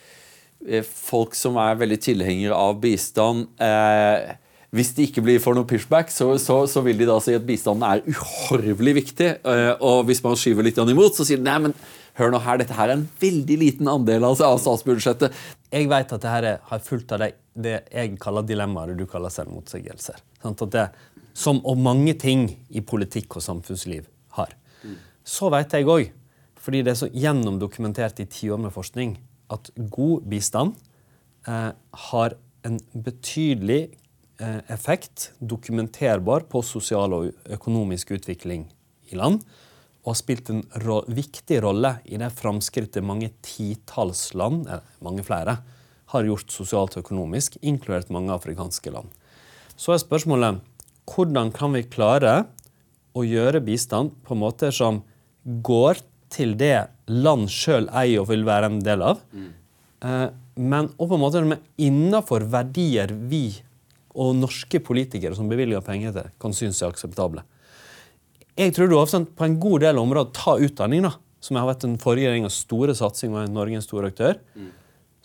eh, folk som er veldig tilhengere av bistand eh, Hvis de ikke blir for noe pushback, så, så, så vil de da si at bistanden er uhorvelig viktig. Eh, og hvis man skyver litt imot, så sier de nei, men hør nå her, dette her er en veldig liten andel av, statsbudsjettet. jeg vet at dette har fulgt av deg det jeg kaller dilemmaer, og du kaller selvmotsigelser. Som og mange ting i politikk og samfunnsliv har. Så vet jeg òg, fordi det er så gjennomdokumentert i tiår med forskning, at god bistand eh, har en betydelig eh, effekt, dokumenterbar, på sosial og økonomisk utvikling i land. Og har spilt en ro viktig rolle i det framskrittet mange titalls land, eller mange flere, har gjort sosialt og økonomisk, inkludert mange afrikanske land. Så er spørsmålet hvordan kan vi klare å gjøre bistand på måter som går til det land sjøl eier og vil være en del av, mm. men og på en måte som er innafor verdier vi og norske politikere som bevilger penger til, kan synes er akseptable. Jeg tror du har på en god del områder ta utdanning, da, som har vært den forrige regjeringas store satsing, og Norge en stor aktør.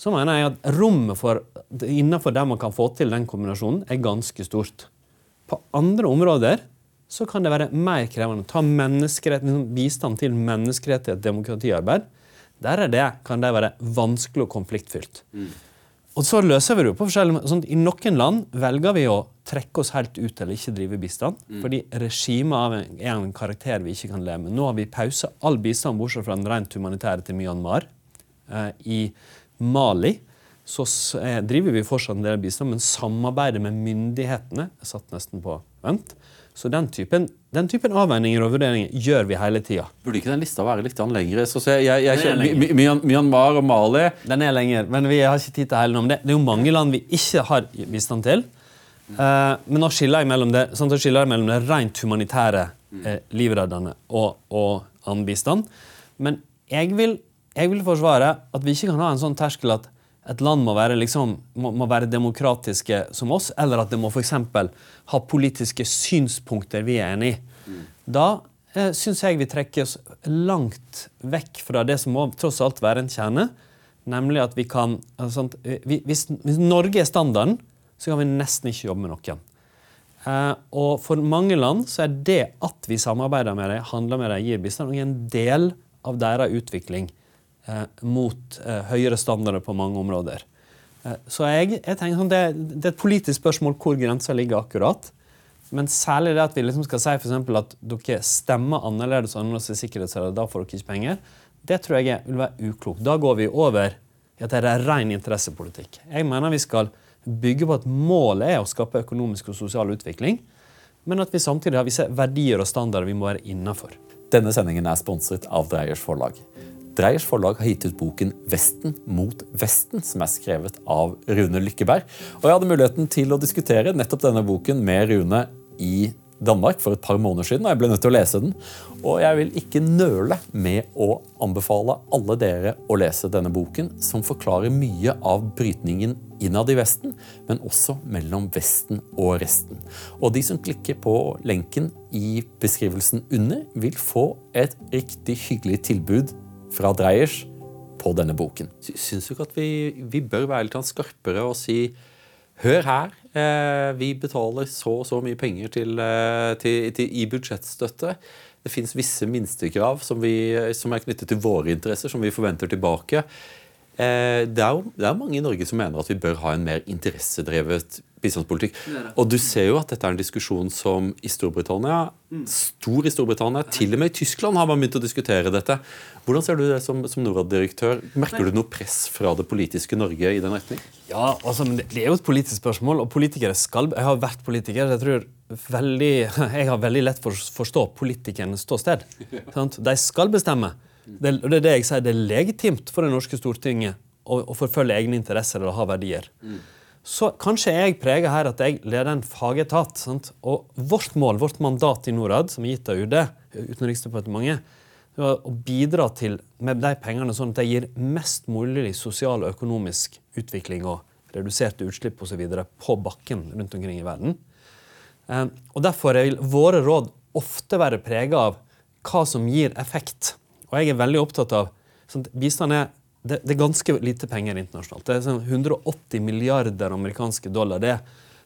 Så mener jeg at rommet for, innenfor der man kan få til den kombinasjonen, er ganske stort. På andre områder så kan det være mer krevende. Ta liksom bistand til menneskerettighet, demokratiarbeid. Der er det, kan det være vanskelig og konfliktfylt. Og så løser vi det jo på forskjellige. Sånn, I noen land velger vi å trekke oss helt ut eller ikke drive bistand, fordi regimet er av en karakter vi ikke kan leve med. Nå har vi pausa all bistand bortsett fra den rent humanitære til Myanmar. Eh, I Mali så eh, driver vi fortsatt en del bistand, men samarbeidet med myndighetene er satt nesten på vent. Så den typen, den typen avveininger og vurderinger gjør vi hele tida. Burde ikke den lista være litt lengre? Så se, jeg, jeg, Den My, My- Myanmar og Mali Den er lenger, men vi har ikke tid til hele om det. Det er jo mange land vi ikke har bistand til. Uh, men nå skiller jeg mellom det, sånn, jeg skiller jeg mellom det rent humanitære, eh, livreddende og, og annen bistand. Men jeg vil, jeg vil forsvare at vi ikke kan ha en sånn terskel at et land må være, liksom, må, må være demokratiske som oss, eller at det må f.eks. ha politiske synspunkter vi er enig i. Da eh, syns jeg vi trekker oss langt vekk fra det som må tross alt være en kjerne, nemlig at vi kan altså, eh, vi, hvis, hvis Norge er standarden, så kan vi nesten ikke jobbe med noen. Eh, og for mange land så er det at vi samarbeider med dem, handler med dem, gir bistand, og er en del av deres utvikling mot eh, høyere standarder på mange områder. Eh, så jeg, jeg tenker sånn, det, det er et politisk spørsmål hvor grensa ligger akkurat. Men særlig det at vi liksom skal si for at dere stemmer annerledes annerledes i sikkerhetsrådet, da får dere ikke penger, det tror jeg vil være uklokt. Da går vi over i at det er ren interessepolitikk. Jeg mener vi skal bygge på at målet er å skape økonomisk og sosial utvikling, men at vi samtidig har visse verdier og standarder vi må være innafor. Denne sendingen er sponset av Dreyers forlag. Dreyers forlag har gitt ut boken 'Vesten mot Vesten', som er skrevet av Rune Lykkeberg. Og jeg hadde muligheten til å diskutere nettopp denne boken med Rune i Danmark for et par måneder siden, og jeg ble nødt til å lese den. Og jeg vil ikke nøle med å anbefale alle dere å lese denne boken, som forklarer mye av brytningen innad i Vesten, men også mellom Vesten og resten. Og de som klikker på lenken i beskrivelsen under, vil få et riktig hyggelig tilbud fra Dreyers på denne boken. Syns du ikke at vi, vi bør være litt skarpere og si Hør her, eh, vi betaler så og så mye penger til, eh, til, til, i budsjettstøtte. Det fins visse minstekrav som, vi, som, er knyttet til våre interesser, som vi forventer tilbake. Eh, det er det er mange i Norge som mener at vi bør ha en mer interessedrevet bistandspolitikk. Og du ser jo at dette er en diskusjon som i Storbritannia, stor i Storbritannia, til og med i Tyskland har man begynt å diskutere dette. Hvordan ser du det som, som Norad-direktør? Merker du noe press fra det politiske Norge i den retning? Ja, altså, det, det er jo et politisk spørsmål, og politikere skal Jeg har vært politiker. jeg tror veldig, jeg har veldig lett for å forstå politikernes ståsted. Sant? De skal bestemme. Det, og det er det jeg sier, det er legitimt for det norske Stortinget å, å forfølge egne interesser eller ha verdier. Mm så kanskje jeg preger her at jeg leder en fagetat. Sant? Og vårt mål, vårt mandat i Norad, som er gitt av UD, Utenriksdepartementet, er å bidra til med de pengene sånn at de gir mest mulig sosial og økonomisk utvikling og reduserte utslipp osv. på bakken rundt omkring i verden. Eh, og Derfor vil våre råd ofte være prega av hva som gir effekt. Og jeg er veldig opptatt av sånn, Bistand er det, det, er ganske lite penger internasjonalt. Det er sånn 180 milliarder amerikanske dollar. Det,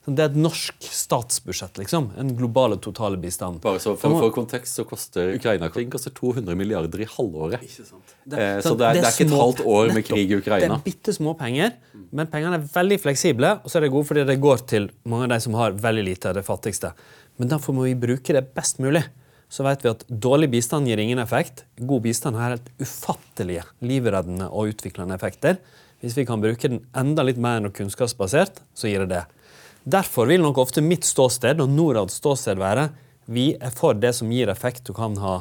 sånn, det er et norsk statsbudsjett, liksom. En globale totale bistand. Bare så For, for kontekst så koster Ukraina-krigen 200 milliarder i halvåret. Det, eh, så det er, er, ikke et halvt år med krig i Ukraina. Det er bitte små penger, men pengene er veldig fleksible. Og så er det gode fordi det går til mange av de som har veldig lite, av det fattigste. Men derfor må vi bruke det best mulig så vet vi at dårlig bistand gir ingen effekt. God bistand har helt ufattelige livreddende og utviklende effekter. Hvis vi kan bruke den enda litt mer enn kunnskapsbasert, så gir det det. Derfor vil nok ofte mitt ståsted og Norads ståsted være vi er for det som gir effekt og kan ha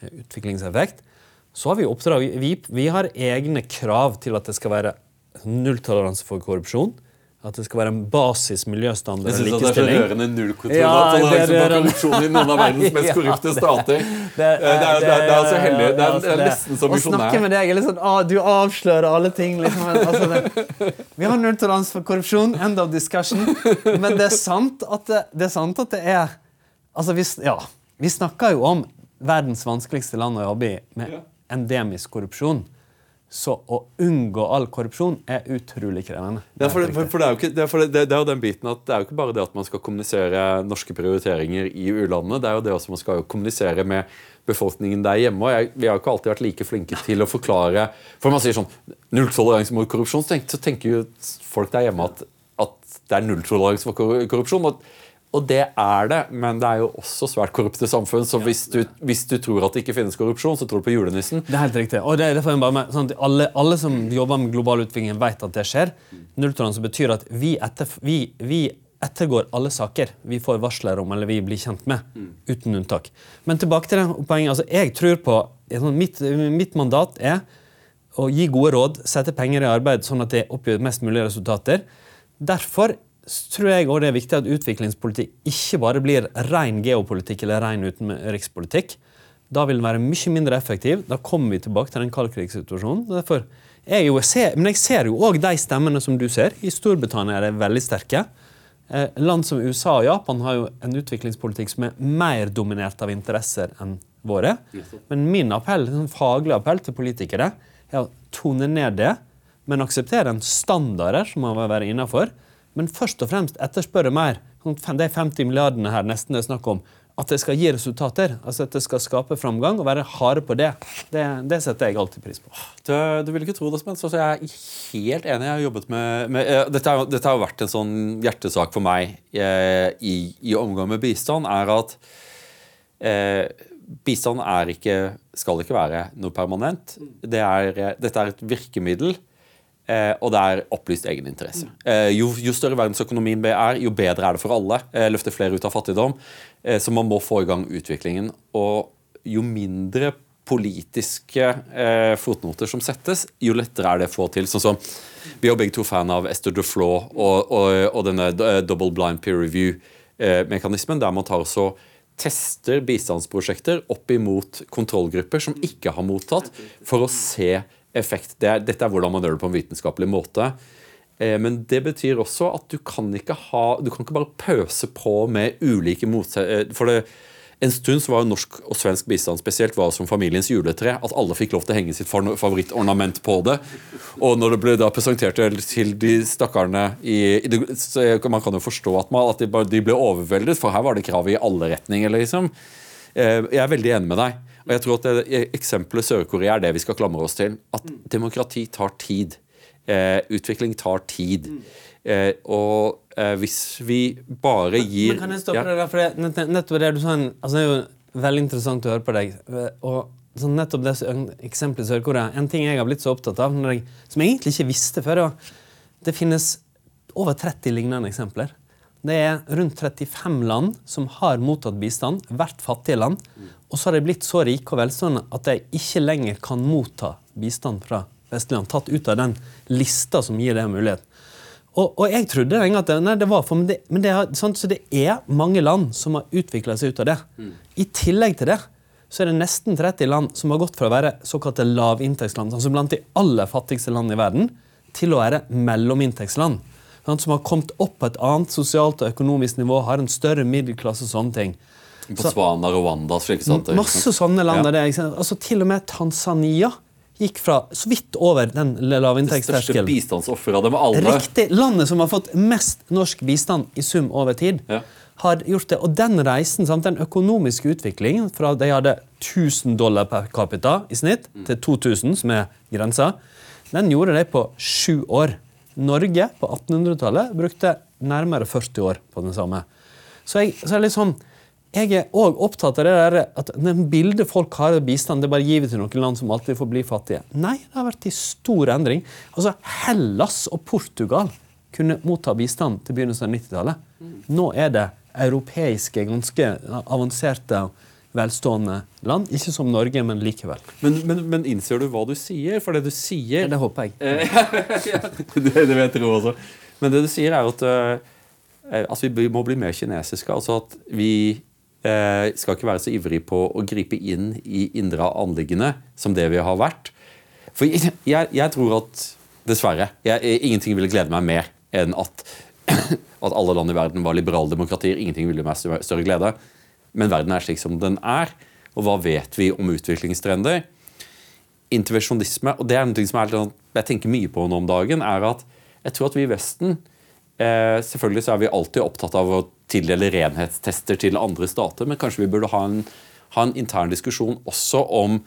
eh, utviklingseffekt. Så har vi oppdrag. Vi, vi har egne krav til at det skal være nulltoleranse for korrupsjon. At det skal være en basis miljøstandard og likestilling. Det er så rørende nullkontroll ja, det er, på korrupsjon i noen av verdens mest korrupte stater. Det, er, det, det, så heldig. Det er, det er nesten som misjonær. Å snakke med deg er litt sånn ah, Du avslører alle ting. Liksom. Altså, vi har nulltoleranse for korrupsjon. End of discussion. Men det er sant at det, det er, sant at det er Altså, vi, ja, vi snakker jo om verdens vanskeligste land å jobbe i med endemisk korrupsjon. Så å unngå all korrupsjon er utrolig krevende. Ja, for, for, for det, er jo ikke, det, er det, det, er jo den biten at det er jo ikke bare det at man skal kommunisere norske prioriteringer i u-landene. Det er jo det også man skal kommunisere med befolkningen der hjemme. og jeg, Vi har ikke alltid vært like flinke til å forklare For man sier sånn nulltoleranse mot korrupsjon, så tenker, så tenker jo folk der hjemme at, at det er nulltoleranse for korrupsjon. og og det er det, men det er jo også svært korrupte samfunn. Så hvis du, hvis du tror at det ikke finnes korrupsjon, så tror du på julenissen. Det er helt riktig. Og det er derfor bare med, sånn alle, alle, som jobber med global utvikling, vet at det skjer. Nulltoleranse betyr at vi, etter, vi, vi, ettergår alle saker vi får varsler om eller vi blir kjent med, uten unntak. Men tilbake til det poenget. Altså, jeg tror på, mitt, mitt mandat er å gi gode råd, sette penger i arbeid sånn at det oppgjør mest mulig resultater. Derfor tror jeg også det er viktig at utviklingspolitikk ikke bare blir ren geopolitikk eller ren utenrikspolitikk. Da vil den være mye mindre effektiv. Da kommer vi tilbake til den kaldkrigssituasjonen. Derfor jeg ser, men jeg ser jo òg de stemmene som du ser. I Storbritannia er de veldig sterke. Eh, land som USA og Japan har jo en utviklingspolitikk som er mer dominert av interesser enn våre. Men min appell, en faglig appell til politikere er å tone ned det, men akseptere en standarder som må være innafor men først og fremst etterspørre mer. Sånn de 50 milliardene her nesten det er snakk om, at det skal gi resultater. altså At det skal skape framgang, og være harde på det. Det, det setter jeg alltid pris på. Du, du vil ikke tro det, men jeg er helt enig. Jeg har jobbet med, med uh, dette, har, dette, har vært en sånn hjertesak for meg uh, i, i, omgang med bistand, er at uh, bistand er ikke, skal ikke være noe permanent. Det er, dette er et virkemiddel Eh, og det er opplyst egeninteresse. Eh, jo, jo, større verdensøkonomien er, jo bedre er det for alle. Eh, løfte flere ut av fattigdom. Eh, så man må få i gang utviklingen. Og jo mindre politiske eh, fotnoter som settes, jo lettere er det å få til. Sånn som, Vi er begge to fan av Esther Duflo og, og, og denne eh, double blind peer review-mekanismen, der man tar også tester bistandsprosjekter opp imot kontrollgrupper som ikke har mottatt, for å se effekt. Det er, dette er hvordan man gjør det på en vitenskapelig måte. Eh, men det betyr også at du kan ikke ha, du kan ikke bare pøse på med ulike motsetninger. For det, en stund så var jo norsk og svensk bistand spesielt var som familiens juletre. At alle fikk lov til å henge sitt favorittornament på det. Og når det ble da presentert til de stakkarene i, i Man kan jo forstå at, man, at de, de, ble overveldet, for her var det krav i alle retninger. liksom. Eh, jeg er veldig enig med deg. Og jeg tror at det, Eksempelet Sør-Korea er det vi skal klamre oss til. At demokrati tar tid. Eh, utvikling tar tid. Eh, og eh, hvis vi bare gir Men kan jeg stoppe ja. deg der, for det, nettopp det du sa altså Det er jo veldig interessant å høre på deg. Og sånn nettopp det eksempelet Sør-Korea En ting jeg har blitt så opptatt av, jeg, som jeg egentlig ikke visste før, det finnes over 30 lignende eksempler. Det er rundt 35 land som har mottatt bistand, vært fattige land. Og så har de blitt så rike og velstående at de ikke lenger kan motta bistand fra vestlige land. Tatt ut av den lista som gir det mulighet. Og, og, jeg trodde lenge at det, nei, det var for, men det, men det, sant, så det er mange land som har utvikla seg ut av det. Mm. I tillegg til det så er det nesten 30 land som har gått fra å være såkalte lavinntektsland, altså blant de aller fattigste land i verden, til å være mellominntektsland. Som har kommet opp på et annet sosialt og økonomisk nivå, har en større middelklasse og sånne ting. Botswana, Rwanda slik sant? Masse sånne land. Ja. Altså, til og med Tanzania gikk fra så vidt over den lavinntektsterskelen. Det største bistandsofferet av alle. Riktig. Landet som har fått mest norsk bistand i sum over tid. Ja. har gjort det. Og den reisen, sant, den økonomiske utviklingen fra de hadde 1000 dollar per capita i snitt, mm. til 2000, som er grensa, den gjorde de på sju år. Norge på 1800-tallet brukte nærmere 40 år på den samme. Så jeg, så det litt sånn jeg er òg opptatt av det der, at den bildet folk har av bistand, det bare givet til noen land som alltid får bli fattige. Nei, det har vært i stor endring. Altså, Hellas og Portugal kunne motta bistand til begynnelsen av 90-tallet. Nå er det europeiske, ganske avanserte velstående land. Ikke som Norge, men likevel. Men, men, men innser du hva du sier? For det du sier Det håper jeg. det, det vet jeg også. Men det du sier, er at uh, altså vi må bli mer kinesiske. Altså at vi eh, skal ikke være så ivrig på å gripe inn i indre anliggende som det vi har vært. For jeg, jeg tror at dessverre jeg, Ingenting ville glede meg mer enn at, at alle land i verden var liberale demokratier. Ingenting ville meg større glede. Men verden er slik som den er. Og hva vet vi om utviklingstrender? Intervensjonisme, og det er noe som sånn, jeg tenker mye på nå om dagen, er at jeg tror at vi i Vesten eh, Selvfølgelig så er vi alltid opptatt av å tildele renhetstester til andre stater, men kanskje vi burde ha en, ha en intern diskusjon også om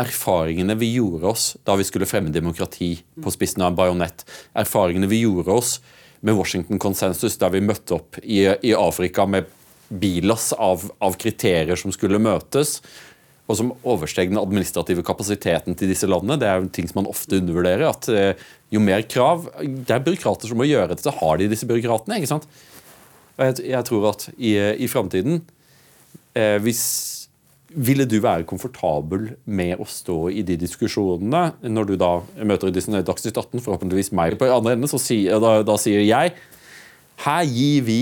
erfaringene vi gjorde oss da vi skulle fremme demokrati på spissen av en bajonett. Erfaringene vi gjorde oss med Washington-konsensus der vi møtte opp i, i Afrika med bilass av, av, kriterier som skulle møtes, og som oversteg den administrative kapasiteten til disse landene. Det er jo ting som man ofte undervurderer. at eh, Jo mer krav Det er byråkrater som må gjøre dette. Har de disse byråkratene. ikke sant? Jeg, jeg tror at i, i framtiden eh, hvis ville du være komfortabel med å stå i de diskusjonene når du da møter i Dagsnytt 18, forhåpentligvis meg på andre enden, sier, da, da sier jeg her gir vi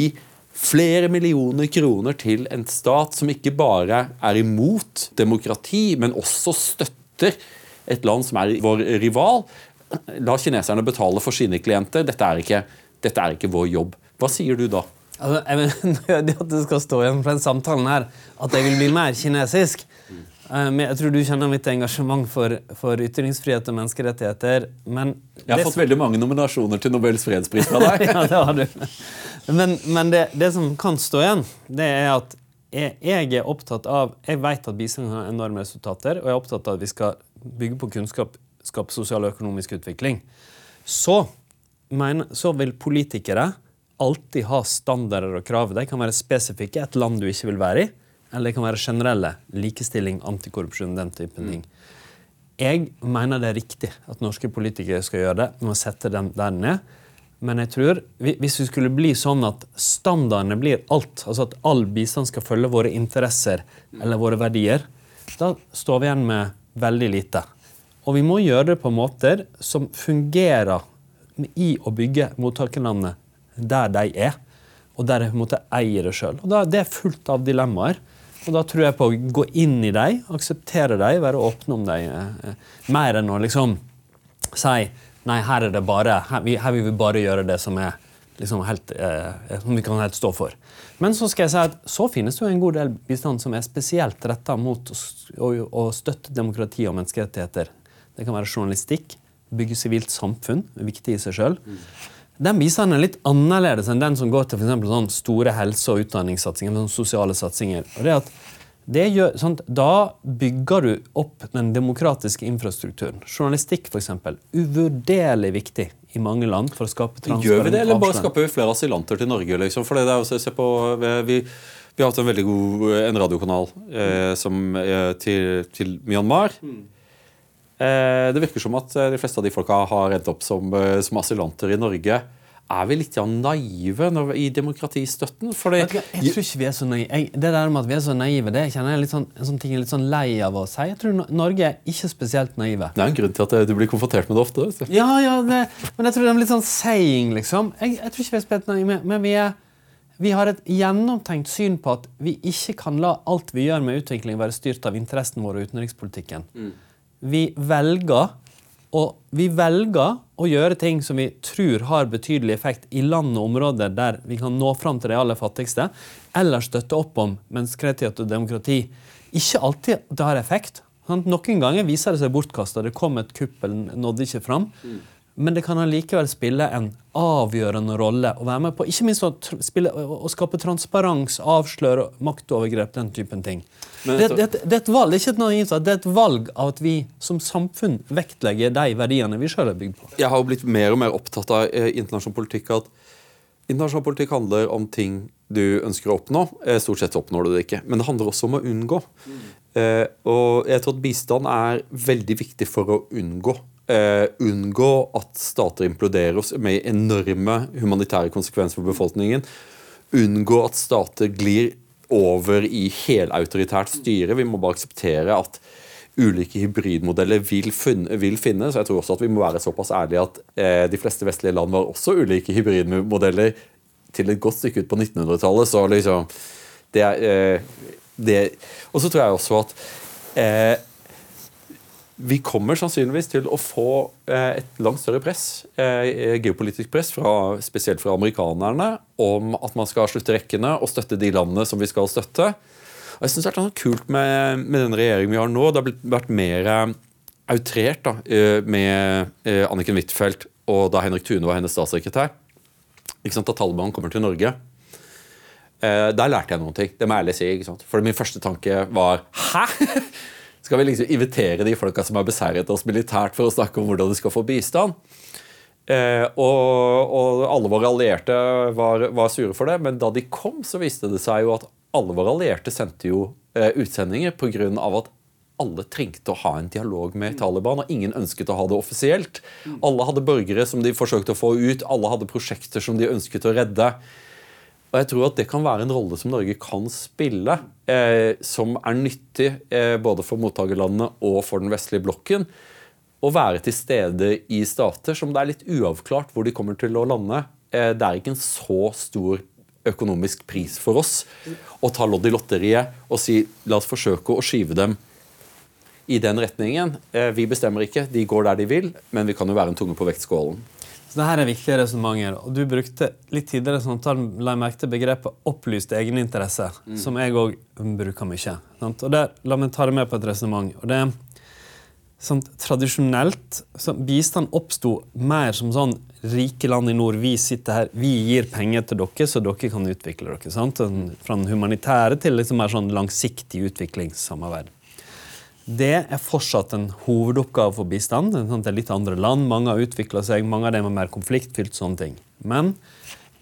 flere millioner kroner til en stat som ikke bare er imot demokrati, men også støtter et land som er vår rival. La kineserne betale for sine klienter. Dette er ikke, dette er ikke vår jobb. Hva sier du da? Altså, jeg mener, at det skal stå igjen for den samtalen her at jeg vil bli mer kinesisk. Eh, men jeg tror du kjenner mitt engasjement for, for ytringsfrihet og menneskerettigheter. Men jeg har fått veldig mange nominasjoner til Nobels fredspris fra deg. ja, det har du. Men, men det, det, som kan stå igjen, det er at jeg, jeg er opptatt av Jeg vet at bistand har enorme resultater, og jeg er opptatt av at vi skal bygge på kunnskap, skape sosial og økonomisk utvikling. Så, men, så vil politikere alltid ha standarder og krav. De kan være spesifikke, et land du ikke vil være i. Eller det kan være generelle. Likestilling, antikorrupsjon, den typen ting. Jeg mener det er riktig at norske politikere skal gjøre det. Vi må sette den der ned. Men jeg tror, hvis vi skulle bli sånn at standardene blir alt, altså at all bistand skal følge våre interesser eller våre verdier, da står vi igjen med veldig lite. Og vi må gjøre det på måter som fungerer i å bygge mottakerlandene der de er, og der de på en måte eier det sjøl. Det er fullt av dilemmaer. Og da tror jeg på å gå inn i dem, akseptere dem, være åpne om dem. Eh, eh, mer enn å liksom si nei, her er det bare, her, her vil vi bare gjøre det som er liksom helt, eh, som vi kan helt stå for. Men så skal jeg si at så finnes det jo en god del bistand som er spesielt retta mot å, å, støtte demokrati og menneskerettigheter. Det kan være journalistikk, bygge sivilt samfunn, viktig i seg sjøl. Den bistanden er litt annerledes enn den som går til for sånn store helse- og utdanningssatsinger. Sånn sosiale satsinger. Og det at det gjør, sånn, da bygger du opp den demokratiske infrastrukturen. Journalistikk, f.eks. Uvurderlig viktig i mange land for å skape transparens. Gjør vi det, eller bare skaper vi flere asylanter til Norge? Liksom? For det er også, se på, vi, vi har hatt en veldig god en radiokanal eh, som, eh, til, til, Myanmar. Mm. Eh, det virker som at eh, de fleste av de folka har endt opp som, eh, som asylanter i Norge. Er vi litt naive når, i demokratistøtten? Fordi, jeg, jeg, tror ikke vi er så naive. Jeg, det der med at vi er så naive, det kjenner jeg litt sånn, en sånn ting jeg er litt sånn lei av å si. Jeg tror Norge er ikke spesielt naive. Det er en grunn til at du blir konfrontert med det ofte. Så. Ja, ja, det, men jeg tror det er litt sånn saying, liksom. Jeg, jeg tror ikke vi er spesielt naive, men vi, er, vi har et gjennomtenkt syn på at vi ikke kan la alt vi gjør med utvikling, være styrt av interessen vår og utenrikspolitikken. Mm vi velger og vi velger å gjøre ting som vi tror har betydelig effekt i land og områder der vi kan nå fram til de aller fattigste, eller støtte opp om menneskerettighet og demokrati. Ikke alltid det har effekt. Noen ganger viser det seg bortkasta. Det kom et kupp eller nådde ikke fram. Men det kan allikevel spille en avgjørende rolle å være med på. Ikke minst å, spille, å skape transparens, avsløre maktovergrep, den typen ting. Det, det, det, det, er et valg, ikke et naivt det er et valg av at vi som samfunn vektlegger de verdiene vi sjøl er bygd på. Jeg har jo blitt mer og mer opptatt av eh, internasjonal politikk at internasjonal politikk handler om ting du ønsker å oppnå. Eh, stort sett oppnår du det ikke. Men det handler også om å unngå. Mm. Eh, og jeg tror at bistand er veldig viktig for å unngå eh, unngå at stater imploderer med enorme humanitære konsekvenser for befolkningen. Unngå at stater glir over i helautoritært styre. Vi må bare akseptere at ulike hybridmodeller vil, funne, vil finnes. Jeg tror også at vi må være såpass ærlige at eh, de fleste vestlige land var også ulike hybridmodeller til et godt stykke ut på 1900-tallet. Så liksom det, eh, det, Og så tror jeg også at eh, vi kommer sannsynligvis til å få eh, et langt større press, eh, geopolitisk press, fra, spesielt fra amerikanerne, om at man skal slutte rekkene og støtte de landene som vi skal støtte. Og jeg synes Det er noe kult med, med den regjeringen vi har nå. Det har vært mer eh, outrert da, med Anniken Huitfeldt og da Henrik Thune var hennes statssekretær. Ikke sant, Da Taliban kommer til Norge. Der lærte jeg noen ting. Det må jeg ærlig si. ikke sant? For min første tanke var Hæ?! Skal vi liksom invitere de folka som har beseiret oss militært, for å snakke om hvordan de skal få bistand? Eh, og, og, alle våre allierte var, var, sure for det, men da de kom, så viste det seg jo at alle våre allierte sendte jo eh, utsendinger pga. at alle trengte å ha en dialog med Taliban, og ingen ønsket å ha det offisielt. Alle hadde borgere som de forsøkte å få ut, alle hadde prosjekter som de ønsket å redde. Og jeg tror at det kan være en rolle som Norge kan spille, eh, som er nyttig eh, både for mottakerlandene og for den vestlige blokken. Å være til stede i stater som det er litt uavklart hvor de kommer til å lande. Eh, det er ikke en så stor økonomisk pris for oss å ta lodd i lotteriet og si la oss forsøke å skyve dem i den retningen. Eh, vi bestemmer ikke, de går der de vil, men vi kan jo være en tunge på vektskålen. Så dette er viktige resonnementer. Og du brukte litt tidligere samtalen la jeg merke til begrepet 'opplyst egeninteresse', mm. som jeg òg bruker mye. Sant? Og der, La meg ta det med på et resonnement. Sånn, tradisjonelt så Bistand oppsto mer som sånn rike land i nord. Vi sitter her, vi gir penger til dere, så dere kan utvikle dere. Sant? Fra den humanitære til liksom mer sånn langsiktig utviklingssamarbeid. Det er fortsatt en hovedoppgave for bistand. Det er litt andre land, mange har utvikla seg, mange av dem er mer konfliktfylt. sånne ting. Men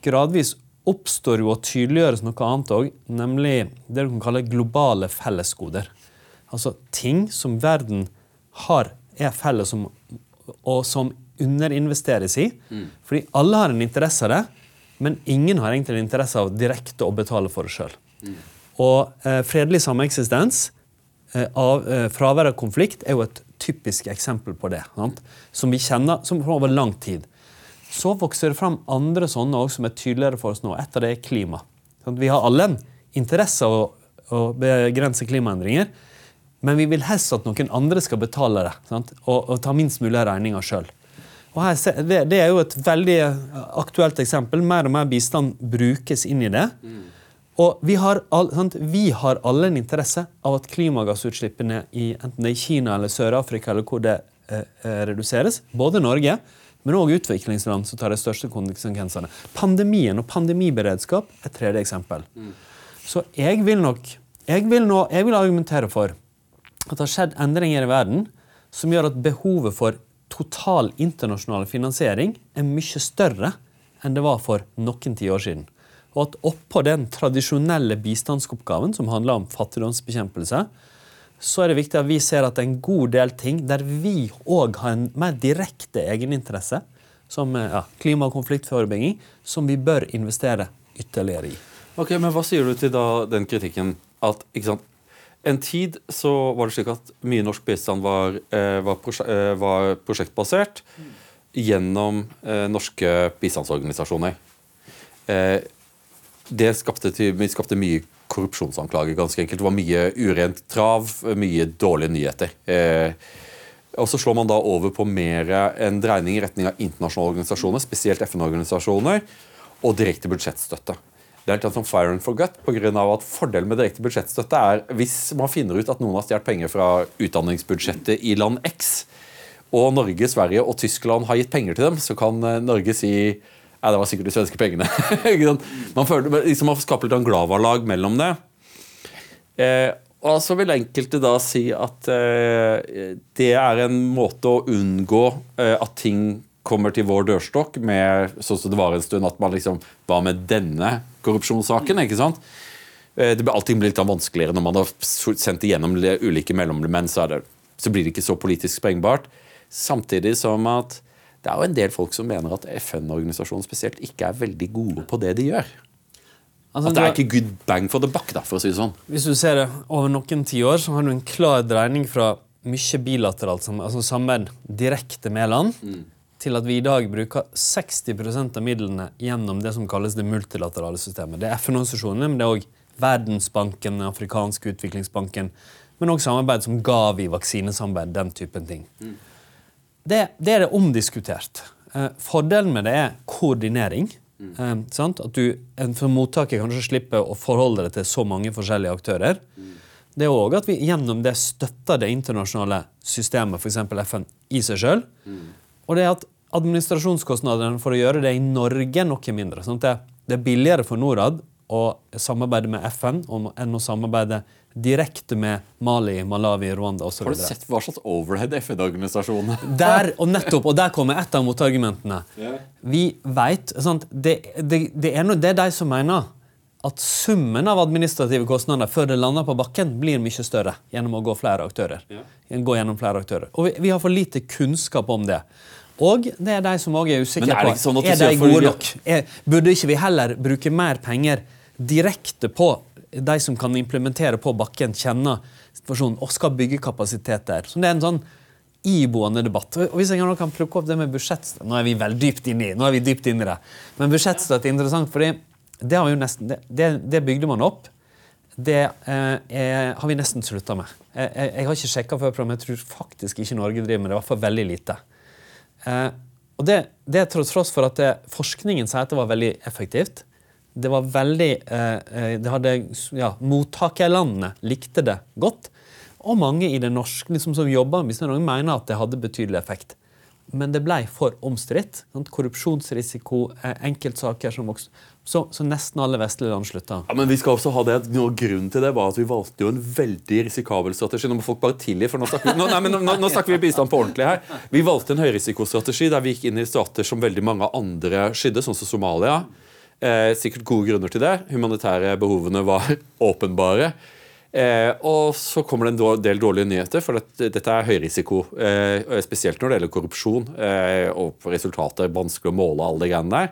gradvis oppstår jo og tydeliggjøres noe annet òg, nemlig det du kan kalle globale fellesgoder. Altså ting som verden har, er felles om, og som underinvesteres i. Mm. Fordi alle har en interesse av det, men ingen har egentlig en interesse av direkte å betale for det sjøl. Mm. Og eh, fredelig sameksistens av, eh, fravær av konflikt er jo et typisk eksempel på det. Sant? Som vi kjenner som over lang tid. Så vokser det fram andre sånne også, som er tydeligere for oss nå. Et av det er klima. Sant? Vi har alle en interesse av å, å begrense klimaendringer. Men vi vil helst at noen andre skal betale det? Og, og ta minst mulig av regninga sjøl. Det, det, er jo et veldig aktuelt eksempel. Mer og mer bistand brukes inn i det. Mm. Og vi har, all, vi har, alle en interesse av at klimagassutslippene i enten det er Kina eller Sør-Afrika eller hvor det eh, eh reduseres, både Norge, men òg utviklingsland som tar de største konsekvensene. Pandemien og pandemiberedskap er et tredje eksempel. Mm. Så jeg vil nok jeg vil, nå, jeg vil argumentere for at det har skjedd endringer i verden som gjør at behovet for total internasjonal finansiering er mye større enn det var for noen tiår siden og at oppå den tradisjonelle bistandsoppgaven, som handler om fattigdomsbekjempelse, så er det viktig at vi ser at en god del ting der vi òg har en mer direkte egeninteresse, som ja, klima- og konfliktforebygging, som vi bør investere ytterligere i. Ok, Men hva sier du til da den kritikken at ikke sant, en tid så var det slik at mye norsk bistand var, eh, var, prosje eh, var prosjektbasert gjennom eh, norske bistandsorganisasjoner. Eh, det skapte, skapte mye korrupsjonsanklager, ganske enkelt. Det var mye urent trav, mye dårlige nyheter. Eh, og Så slår man da over på mer en dreining i retning av internasjonale organisasjoner, spesielt FN-organisasjoner, og direkte budsjettstøtte. Det er litt som fire and forget, på grunn av at Fordelen med direkte budsjettstøtte er hvis man finner ut at noen har stjålet penger fra utdanningsbudsjettet i land X, og Norge, Sverige og Tyskland har gitt penger til dem, så kan eh, Norge si ja, det var sikkert de svenske pengene. man, føler, liksom, man skaper litt en glavalag mellom det. Eh, og så vil enkelte da si at eh, det er en måte å unngå eh, at ting kommer til vår dørstokk, med, sånn som det var en stund at man liksom var med denne korrupsjonssaken. ikke sant? Eh, det, allting blir litt vanskeligere når man har sendt igjennom ulike mellommenn. Så, så blir det ikke så politisk sprengbart. Samtidig som at det er jo en del folk som mener at FN-organisasjonen spesielt ikke er veldig gode på det de gjør. Altså, at det er ikke good bang for the buck, da, for å si det sånn. Hvis du ser det over noen tiår, så har du en klar dreining fra mye bilateralt, altså samarbeid direkte med land, mm. til at vi i dag bruker 60% av midlene gjennom det som kalles det multilaterale systemet. Det er FN-organisasjonene, men det er òg Verdensbanken, Den afrikanske utviklingsbanken, men òg samarbeid som Gavi, vaksinesamarbeid, den typen ting. Mm. Det, det er det omdiskutert. Eh, fordelen med det er koordinering. Mm. Eh, at du for mottaker kanskje slipper å forholde deg til så mange forskjellige aktører. Mm. Det er òg at vi gjennom det støtter det internasjonale systemet, f.eks. FN, i seg sjøl. Mm. Og det er at administrasjonskostnadene for å gjøre det i Norge er noe mindre. Det, det, er billigere for Norad å samarbeide med FN enn å samarbeide direkte med Mali, Malawi, Rwanda osv. Har du sett hva slags overhead FN-organisasjonen Der og nettopp, og der kommer et av motargumentene. Yeah. Vi vet, det, det, det, er noe, det er de som mener at summen av administrative kostnader før det lander på bakken, blir mye større gjennom å gå flere aktører. Yeah. Gå gjennom flere aktører. Og vi, vi, har for lite kunnskap om det. Og det er de som også er usikre på sånn er de gode nok. Er, burde ikke vi heller bruke mer penger direkte på de som kan implementere på bakken, kjenner situasjonen og skal bygge kapasitet der. Så det er en sånn iboende debatt. Og hvis jeg kan plukke opp det med budsjettstøtte Nå er vi vel dypt inne i nå er vi dypt inne i det. Men budsjettstøtte er interessant, fordi det, det, det, det, bygde man opp. Det eh, er, har vi nesten slutta med. Jeg, jeg, jeg, har ikke sjekka før, men jeg tror faktisk ikke Norge driver med det. I hvert fall veldig lite. Eh, og det, det er til tross for at forskningen sier at det var veldig effektivt det var veldig eh, eh, det hadde, ja, Mottakerlandene likte det godt. Og mange i det norske liksom, som jobba med bistand, mener at det hadde betydelig effekt. Men det ble for omstridt. Korrupsjonsrisiko, eh, enkeltsaker som vokste. Så, så, nesten alle vestlige land slutta. Ja, men vi skal også ha det, noe Grunnen til det var at vi valgte jo en veldig risikabel strategi. Nå må folk bare tilgi, for nå snakker, vi, nå, nei, nå, nå snakker vi bistand på ordentlig her. Vi valgte en høyrisikostrategi der vi gikk inn i stater som veldig mange andre skydde, sånn som Somalia. Eh, sikkert gode grunner til det. Humanitære behovene var åpenbare. Eh, og så kommer det en del dårlige nyheter, for dette, dette er høyrisiko. Eh, spesielt når det gjelder korrupsjon eh, og resultater vanskelig å måle alle de greiene der.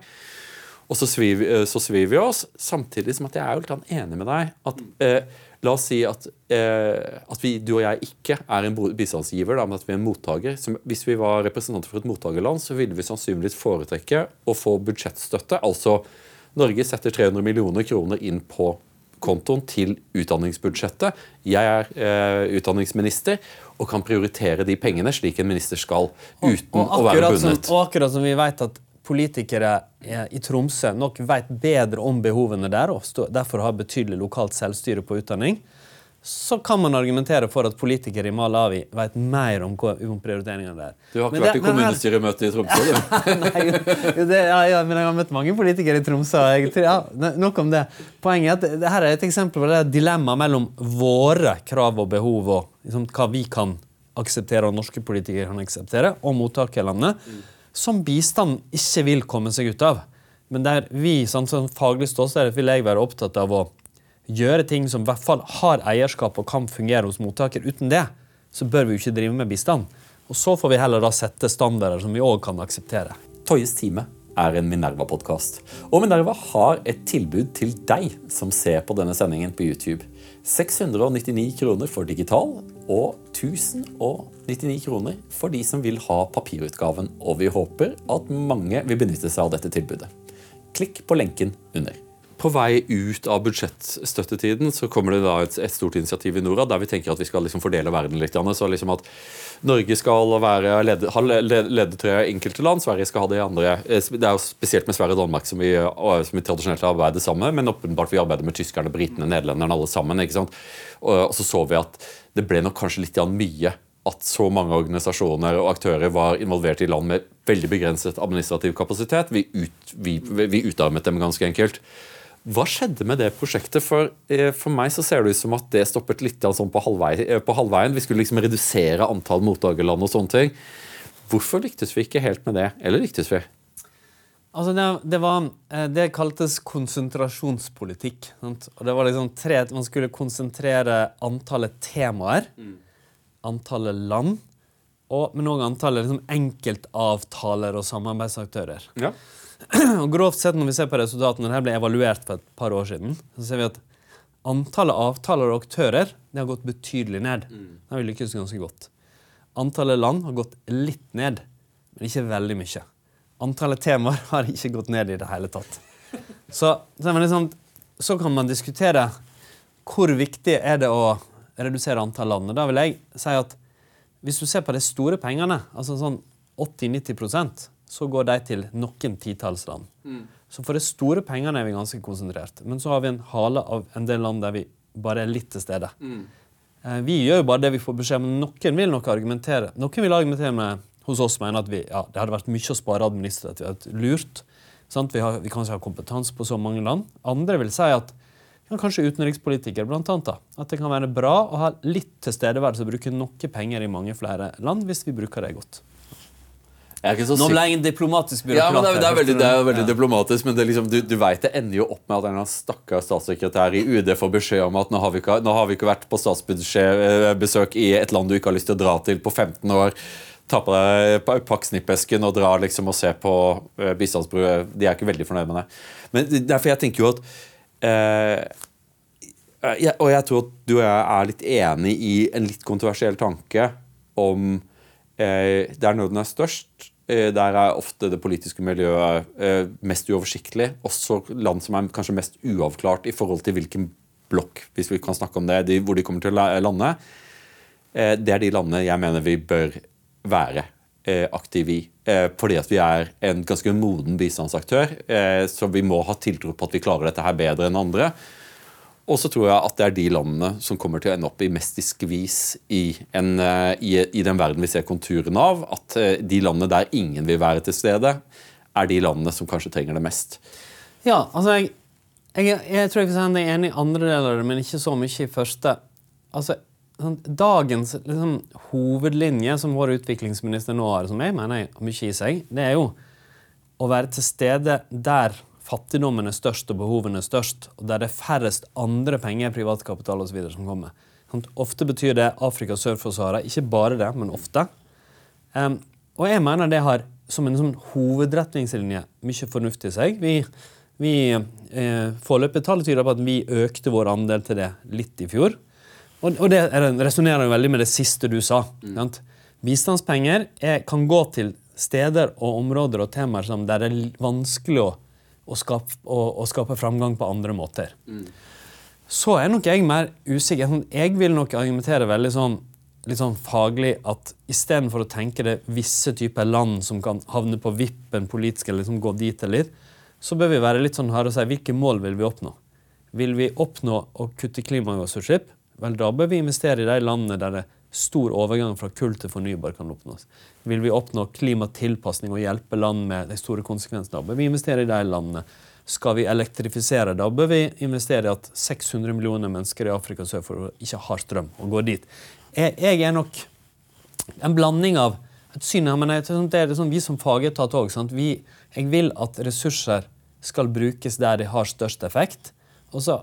Og så svir, vi- eh, oss, samtidig som at jeg er jo litt enig med deg. at eh, La oss si at, eh, at vi, du og jeg ikke er en bistandsgiver, men at vi er en mottaker. Som, hvis vi var representanter for et mottakerland, så ville vi sannsynligvis foretrekke å få budsjettstøtte. Altså Norge setter 300 millioner kroner inn på kontoen til utdanningsbudsjettet. Jeg er eh, utdanningsminister og kan prioritere de pengene slik en minister skal, uten og å være bundet. som, og akkurat som vi vet at politikere eh, i Tromsø nok vet bedre om behovene der, og derfor har betydelig lokalt selvstyre på utdanning, så kan man argumentere for at politikere i Malawi vet mer om, om prioriteringene der. Du har ikke Men vært det- i kommunestyremøte i Tromsø, du? Nei, jo, det, ja, ja, men jeg har møtt mange politikere i Tromsø. Jeg, ja, nok om det. Poenget er at her er et eksempel på det dilemmaet mellom våre krav og behov og liksom, hva vi kan akseptere, og norske politikere kan akseptere, og mottakerlandet, som bistand ikke vil komme seg ut av. Men der vi, sånn, sånn faglig ståsted, vil jeg være opptatt av å gjøre ting som i hvert fall har eierskap og kan fungere hos mottaker. Uten det så bør vi jo ikke drive med bistand. Og så får vi heller da sette standarder som vi òg kan akseptere. Toyes time er en Minerva-podkast. Og Minerva har et tilbud til deg som ser på denne sendingen på YouTube. 699 kroner for digital og 1099 kroner for de som vil ha papirutgaven. Og vi håper at mange vil benytte seg av dette tilbudet. Klikk på lenken under. På vei ut av budsjettstøttetiden så kommer det da et, et stort initiativ i Norad der vi tenker at vi skal liksom fordele verden litt. Så liksom at Norge skal være led, ha led- i enkelte land, Sverige skal ha det i andre. Eh, Det er jo spesielt med Sverige og Danmark som vi, som vi tradisjonelt har arbeidet sammen men åpenbart vi arbeider med tyskerne, britene, nederlenderne, alle sammen. ikke sant? Og så så vi at det ble nok kanskje litt mye at så mange organisasjoner og aktører var involvert i land med veldig begrenset administrativ kapasitet. Vi, ut, vi, vi utarmet dem ganske enkelt. Hva skjedde med det prosjektet? For, eh, for meg så ser det ut som at det stoppet litt sånn på, halvvei, eh, på halvveien. Vi skulle liksom redusere antall mottakerland og sånne ting. Hvorfor lyktes vi ikke helt med det? Eller lyktes vi? Altså det, det, var, eh, det kaltes konsentrasjonspolitikk. Sant? Og det var liksom tre, Man skulle konsentrere antallet temaer, antallet land, og, men òg antallet liksom, enkeltavtaler og samarbeidsaktører. Ja. Og grovt sett når vi ser på resultatene, dette ble evaluert for et par år siden, så ser vi at antallet avtaler og aktører det har gått betydelig ned. Det har vi lykkes ganske godt. Antallet land har gått litt ned, men ikke veldig mye. Antallet temaer har ikke gått ned i det hele tatt. Så, så, liksom, så kan man diskutere hvor viktig er det å redusere antall land. Da vil jeg si at hvis du ser på de store pengene, altså sånn 80-90 så går de til noen titalls land. Så for de store pengene er vi ganske konsentrert. Men så har vi en hale av en del land der vi bare er litt til stede. Mm. Vi gjør jo bare det vi får beskjed om. Noen vil nok argumentere Noen vil argumentere med hos oss mener at vi, ja, det hadde vært mye å spare administrativt lurt. Sant? Vi, har, vi kan ikke ha kompetanse på så mange land. Andre vil si at ja, kanskje utenrikspolitikere blant annet, da, at det kan være bra å ha litt tilstedeværelse og bruke noe penger i mange flere land hvis vi bruker det godt. Jeg er ikke så Nå ble jeg en diplomatisk Ja, byråkrat. men det, er- det er veldig, det er veldig Ja. diplomatisk, men det liksom, du, du vet det ender jo opp med at en stakkars statssekretær i UD får beskjed om at nå har vi ikke, har vi ikke vært på statsbesøk i et land du ikke har lyst til å dra til på 15 år. Ta på deg pa- pakk snippesken og dra liksom og se på uh. De er ikke veldig fornøyd med det. Men derfor jeg tenker jo at eh, jeg, Og jeg tror at du og jeg er litt enig i en litt kontroversiell tanke om eh, der nøden er størst. Eh, der er ofte det politiske miljøet eh, mest uoversiktlig. Også land som er kanskje mest uavklart i forhold til hvilken blokk, hvis vi kan snakke om det, de, hvor de kommer til å lande. Eh, det er de landene jeg mener vi bør være aktive i. Fordi at vi er en ganske moden bistandsaktør, så vi må ha tiltro på at vi klarer dette her bedre enn andre. Og så tror jeg at det er de landene som kommer til å ende opp i mest i skvis i, en, eh, i, i den verden vi ser konturene av. At eh, de landene der ingen vil være til stede, er de landene som kanskje trenger det mest. Ja, altså jeg, jeg, jeg tror jeg er enig i andre deler men ikke så mye i første. Altså, sånn, Dagens liksom, hovedlinje som vår utviklingsminister nå har, som jeg mener har mye i seg, det er jo å være til stede der fattigdommen er størst og behovene er størst, og der det er færrest andre penger, privatkapital osv. som kommer. Sånn, ofte betyr det Afrika sør for Sahara. Ikke bare det, men ofte. Um, og jeg mener det har som en sånn hovedretningslinje mye fornuft i seg. Vi Vi, eh, Foreløpige tall tyder på at vi økte vår andel til det litt i fjor. Og, og det resonnerer veldig med det siste du sa. Mm. Bistandspenger er, kan gå til steder og områder og temaer som der det er vanskelig å, å, skape, og, og skape, framgang på andre måter. Mm. Så er nok jeg mer usikker. Sånn, jeg vil nok argumentere veldig sånn litt sånn faglig at istedenfor å tenke det visse typer land som kan havne på vippen politisk, eller liksom gå dit eller litt, så bør vi være litt sånn harde og si hvilke mål vil vi oppnå. Vil vi oppnå å kutte klimagassutslipp, vel, da bør vi investere i de landene der det stor overgang fra kull til fornybar kan oppnås. Vil vi oppnå klimatilpasning og hjelpe land med de store konsekvensene, bør vi investere i de landene. Skal vi elektrifisere, da bør vi investere i at 600 millioner mennesker i Afrika sør for ikke har strøm, og går dit jeg, er nok en blanding av et syn men Det er sånn, vi som fagetat òg. Jeg vil at ressurser skal brukes der de har størst effekt. Og så,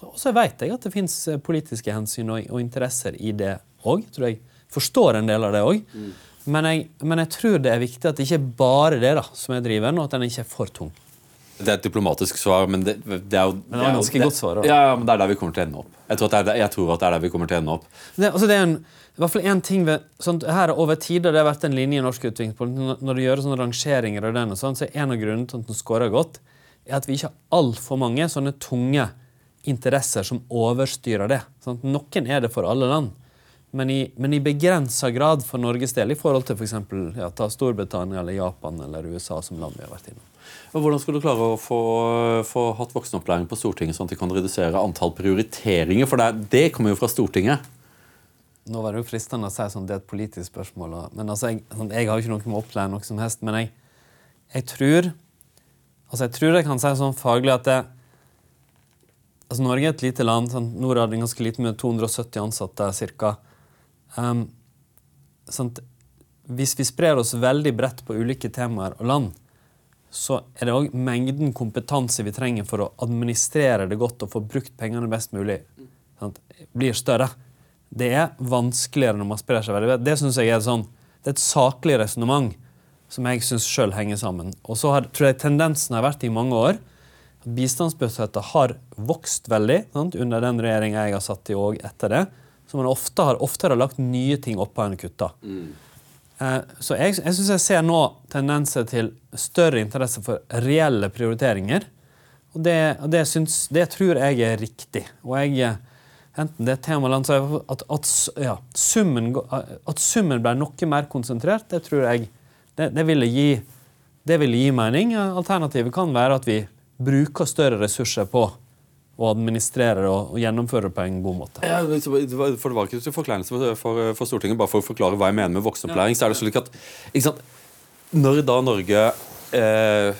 og så vet jeg at det fins eh, politiske hensyn og, og, interesser i det òg. Tror jeg forstår en del av det òg. Mm. Men, men, jeg tror det er viktig at det ikke er bare det da, som er driven, og at den ikke er for tung. Det er et diplomatisk svar, men det, det er jo Men det er ganske det, godt svar. Ja, ja, men det er der vi kommer til å ende opp. Jeg tror, det er, tror at det er der vi kommer til å ende opp. Det, altså det er en, i hvert fall en ting ved, sånn, her Over tid har det vært en linje i norsk utviklingspolitikk. Når du gjør sånne rangeringer, og den og sånn, så er en av grunnene til at den scorer godt, er at vi ikke har altfor mange sånne tunge interesser som overstyrer det. Sånn, noen er det for alle land, men i, men i begrensa grad for Norges del i forhold til f.eks. For ja, Storbritannia eller Japan eller USA som land vi har vært innom. Hvordan skal du klare å få, få hatt voksenopplæring på Stortinget, sånn at de kan redusere antall prioriteringer? For det, det kommer jo fra Stortinget. Nå var det jo fristende å si sånn, det er et politisk spørsmål. Men altså, jeg, sånn, jeg, har jo ikke noe med å opplære noe som helst. Men jeg, jeg tror altså jeg tror jeg kan si sånn faglig at det, altså Norge er et lite land. Sånn, Norad er ganske lite med 270 ansatte ca. Um, sant? hvis vi sprer oss veldig bredt på ulike temaer og land, så er det òg mengden kompetanse vi trenger for å administrere det godt og få brukt pengene best mulig, sant, blir større. Det er vanskeligere når man sprer seg veldig. bredt. Det synes jeg er, sånn, det er et saklig resonnement som jeg syns sjøl henger sammen. Og så har, tror jeg tendensen har vært i mange år bistandsbudsjettet har vokst veldig sant, under den regjeringa jeg har satt i, og etter det. Så man ofte har, ofte har lagt nye ting oppå enn kutta. Mm. Eh, så jeg, jeg syns jeg ser nå tendenser til større interesse for reelle prioriteringer. Og det, det, syns, det tror jeg er riktig. Og jeg, enten det er temaland, så at, at, ja, summen, at summen ble noe mer konsentrert, det tror jeg det, det, ville gi, det ville gi mening. Alternativet kan være at vi bruker større ressurser på og administrere og, og gjennomføre på en god måte. Ja, for Det var ikke til forkleinelse for, for, Stortinget, bare for å forklare hva jeg mener med voksenopplæring. så er det slik at Når da Norge, eh,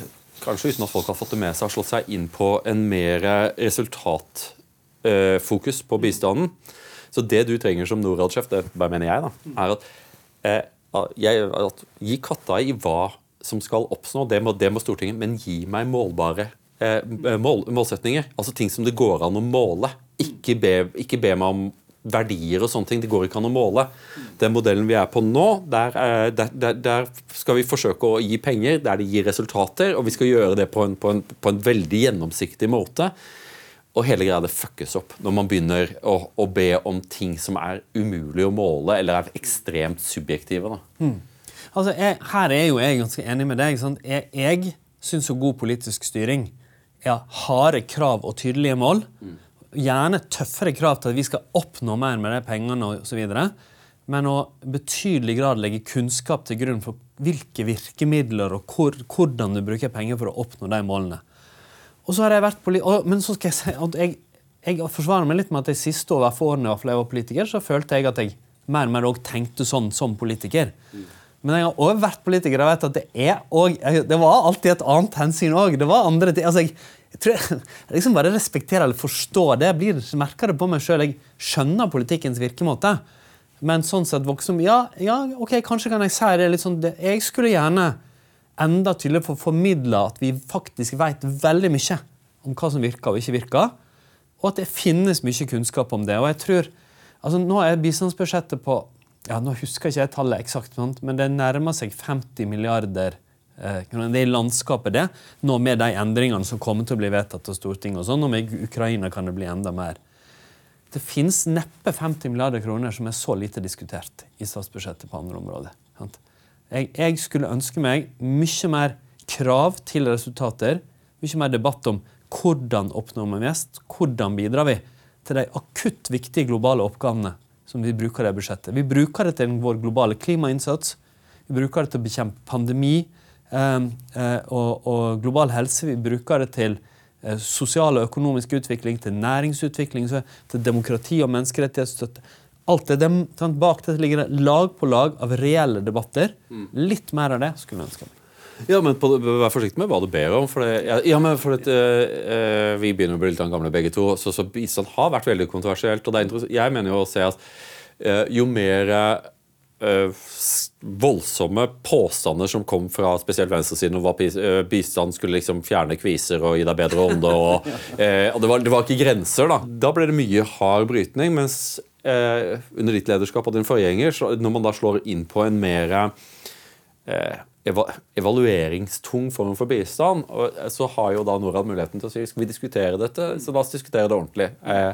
kanskje uten at folk har fått det med seg, har slått seg inn på en mer resultatfokus eh, på bistanden Så det du trenger som Norad-sjef, det bare mener jeg, da, er at, eh, jeg, at gi katta i hva som skal oppnå, det må, det må Stortinget, men gi meg målbare mål, målsetninger. Altså ting som det går an å måle. Ikke be, ikke be, meg om verdier og sånne ting. Det går ikke an å måle. Den modellen vi er på nå, der, der, der, der, skal vi forsøke å gi penger der det gir resultater, og vi skal gjøre det på en, på en, på en veldig gjennomsiktig måte. Og hele greia det fuckes opp når man begynner å, å, be om ting som er umulig å måle, eller er ekstremt subjektive. Hmm. Altså, jeg, her er jo jeg ganske enig med deg. Sant? Jeg, jeg syns jo god politisk styring ja, harde krav og tydelige mål. Gjerne tøffere krav til at vi skal oppnå mer med de pengene osv. Men å betydelig grad legge kunnskap til grunn for hvilke virkemidler og hvor, hvordan du bruker penger for å oppnå de målene. Og så har jeg vært og, Men så skal jeg si at jeg, jeg forsvarer meg litt med at de siste årene jeg var politiker, så følte jeg at jeg mer og mer tenkte sånn som politiker. Mm. Men jeg har òg vært politiker og vet at det er også, Det var alltid et annet hensyn òg. Altså, jeg, jeg, tror jeg, jeg liksom bare respekterer eller forstår det. Jeg blir merker det på meg sjøl. Jeg skjønner politikkens virkemåte. Men sånn sett voksen ja, ja, ok, kanskje kan jeg si det litt sånn det, Jeg skulle gjerne enda tydeligere få formidla at vi faktisk vet veldig mye om hva som virker og ikke virker. Og at det finnes mye kunnskap om det. Og jeg tror, altså Nå er bistandsbudsjettet på ja, Nå husker jeg ikke jeg tallet eksakt, men det nærmer seg 50 milliarder kroner. det er i landskapet, det. Nå med de endringene som kommer til å bli vedtatt av Stortinget, og sånn, og med Ukraina kan det bli enda mer. Det fins neppe 50 milliarder kroner som er så lite diskutert i statsbudsjettet på andre områder. Jeg skulle ønske meg mye mer krav til resultater, mye mer debatt om hvordan oppnår vi mest, hvordan bidrar vi til de akutt viktige globale oppgavene som vi bruker det budsjettet. Vi bruker det til vår globale klimainnsats, vi bruker det til å bekjempe pandemi eh, eh, og, og, global helse. Vi bruker det til eh, sosial og økonomisk utvikling, til næringsutvikling, til demokrati og menneskerettighetsstøtte. Alt det, dem, Bak det ligger det lag på lag av reelle debatter. Mm. Litt mer av det skulle jeg ønske meg. Ja, men på, Vær forsiktig med hva du ber om. For det, ja, men for det, uh, Vi begynner å bli litt gamle begge to, så, så bistand har vært veldig kontroversielt. og Jeg mener jo å se at uh, jo mer uh, voldsomme påstander som kom fra spesielt venstresiden om hva bistand skulle liksom fjerne kviser og gi deg bedre ånde, og, og det, var, det, var, ikke grenser, da. Da ble det mye hard brytning. mens under ditt lederskap og din forgjenger, når man da slår inn på en mer evalueringstung form for bistand. Og så har jo da Norad muligheten til å si skal vi diskutere dette, så la oss diskutere det ordentlig. Eh,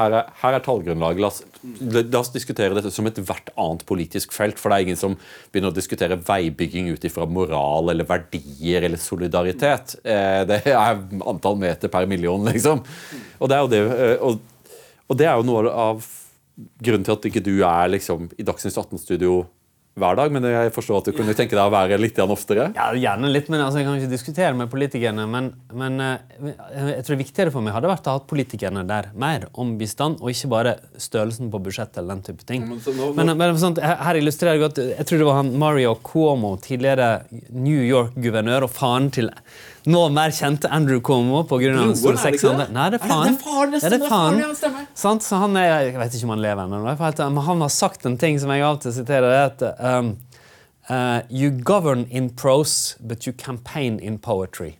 her er, her er tallgrunnlaget. La, la, oss diskutere dette som ethvert annet politisk felt. For det er ingen som begynner å diskutere veibygging ut ifra moral eller verdier eller solidaritet. Eh, det er antall meter per million, liksom. Og det er jo, det, eh, og, og det er jo noe av grunnen til at ikke du er liksom, i Dagsnytt 18-studio hver dag, men jeg forstår at du kunne tenke deg å være litt oftere? Ja, Gjerne litt, men altså, jeg kan ikke diskutere med politikerne. Men, men uh, jeg tror det viktigere for meg hadde vært å ha politikerne der mer om bistand, og ikke bare størrelsen på budsjettet eller den type ting. Men, nå, nå... men, men sånt, her illustrerer jeg godt Jeg tror det var han Mario Cuomo, tidligere New York-guvernør og faren til nå mer kjente Andrew Cuomo pga. Store sexhandelen. Nei, det er faren. Det er stemmer. Så han er, Jeg vet ikke om han lever ennå, men han har sagt en ting som jeg av og til siterer. Det at um, uh, You govern in prose, but you campaign in poetry.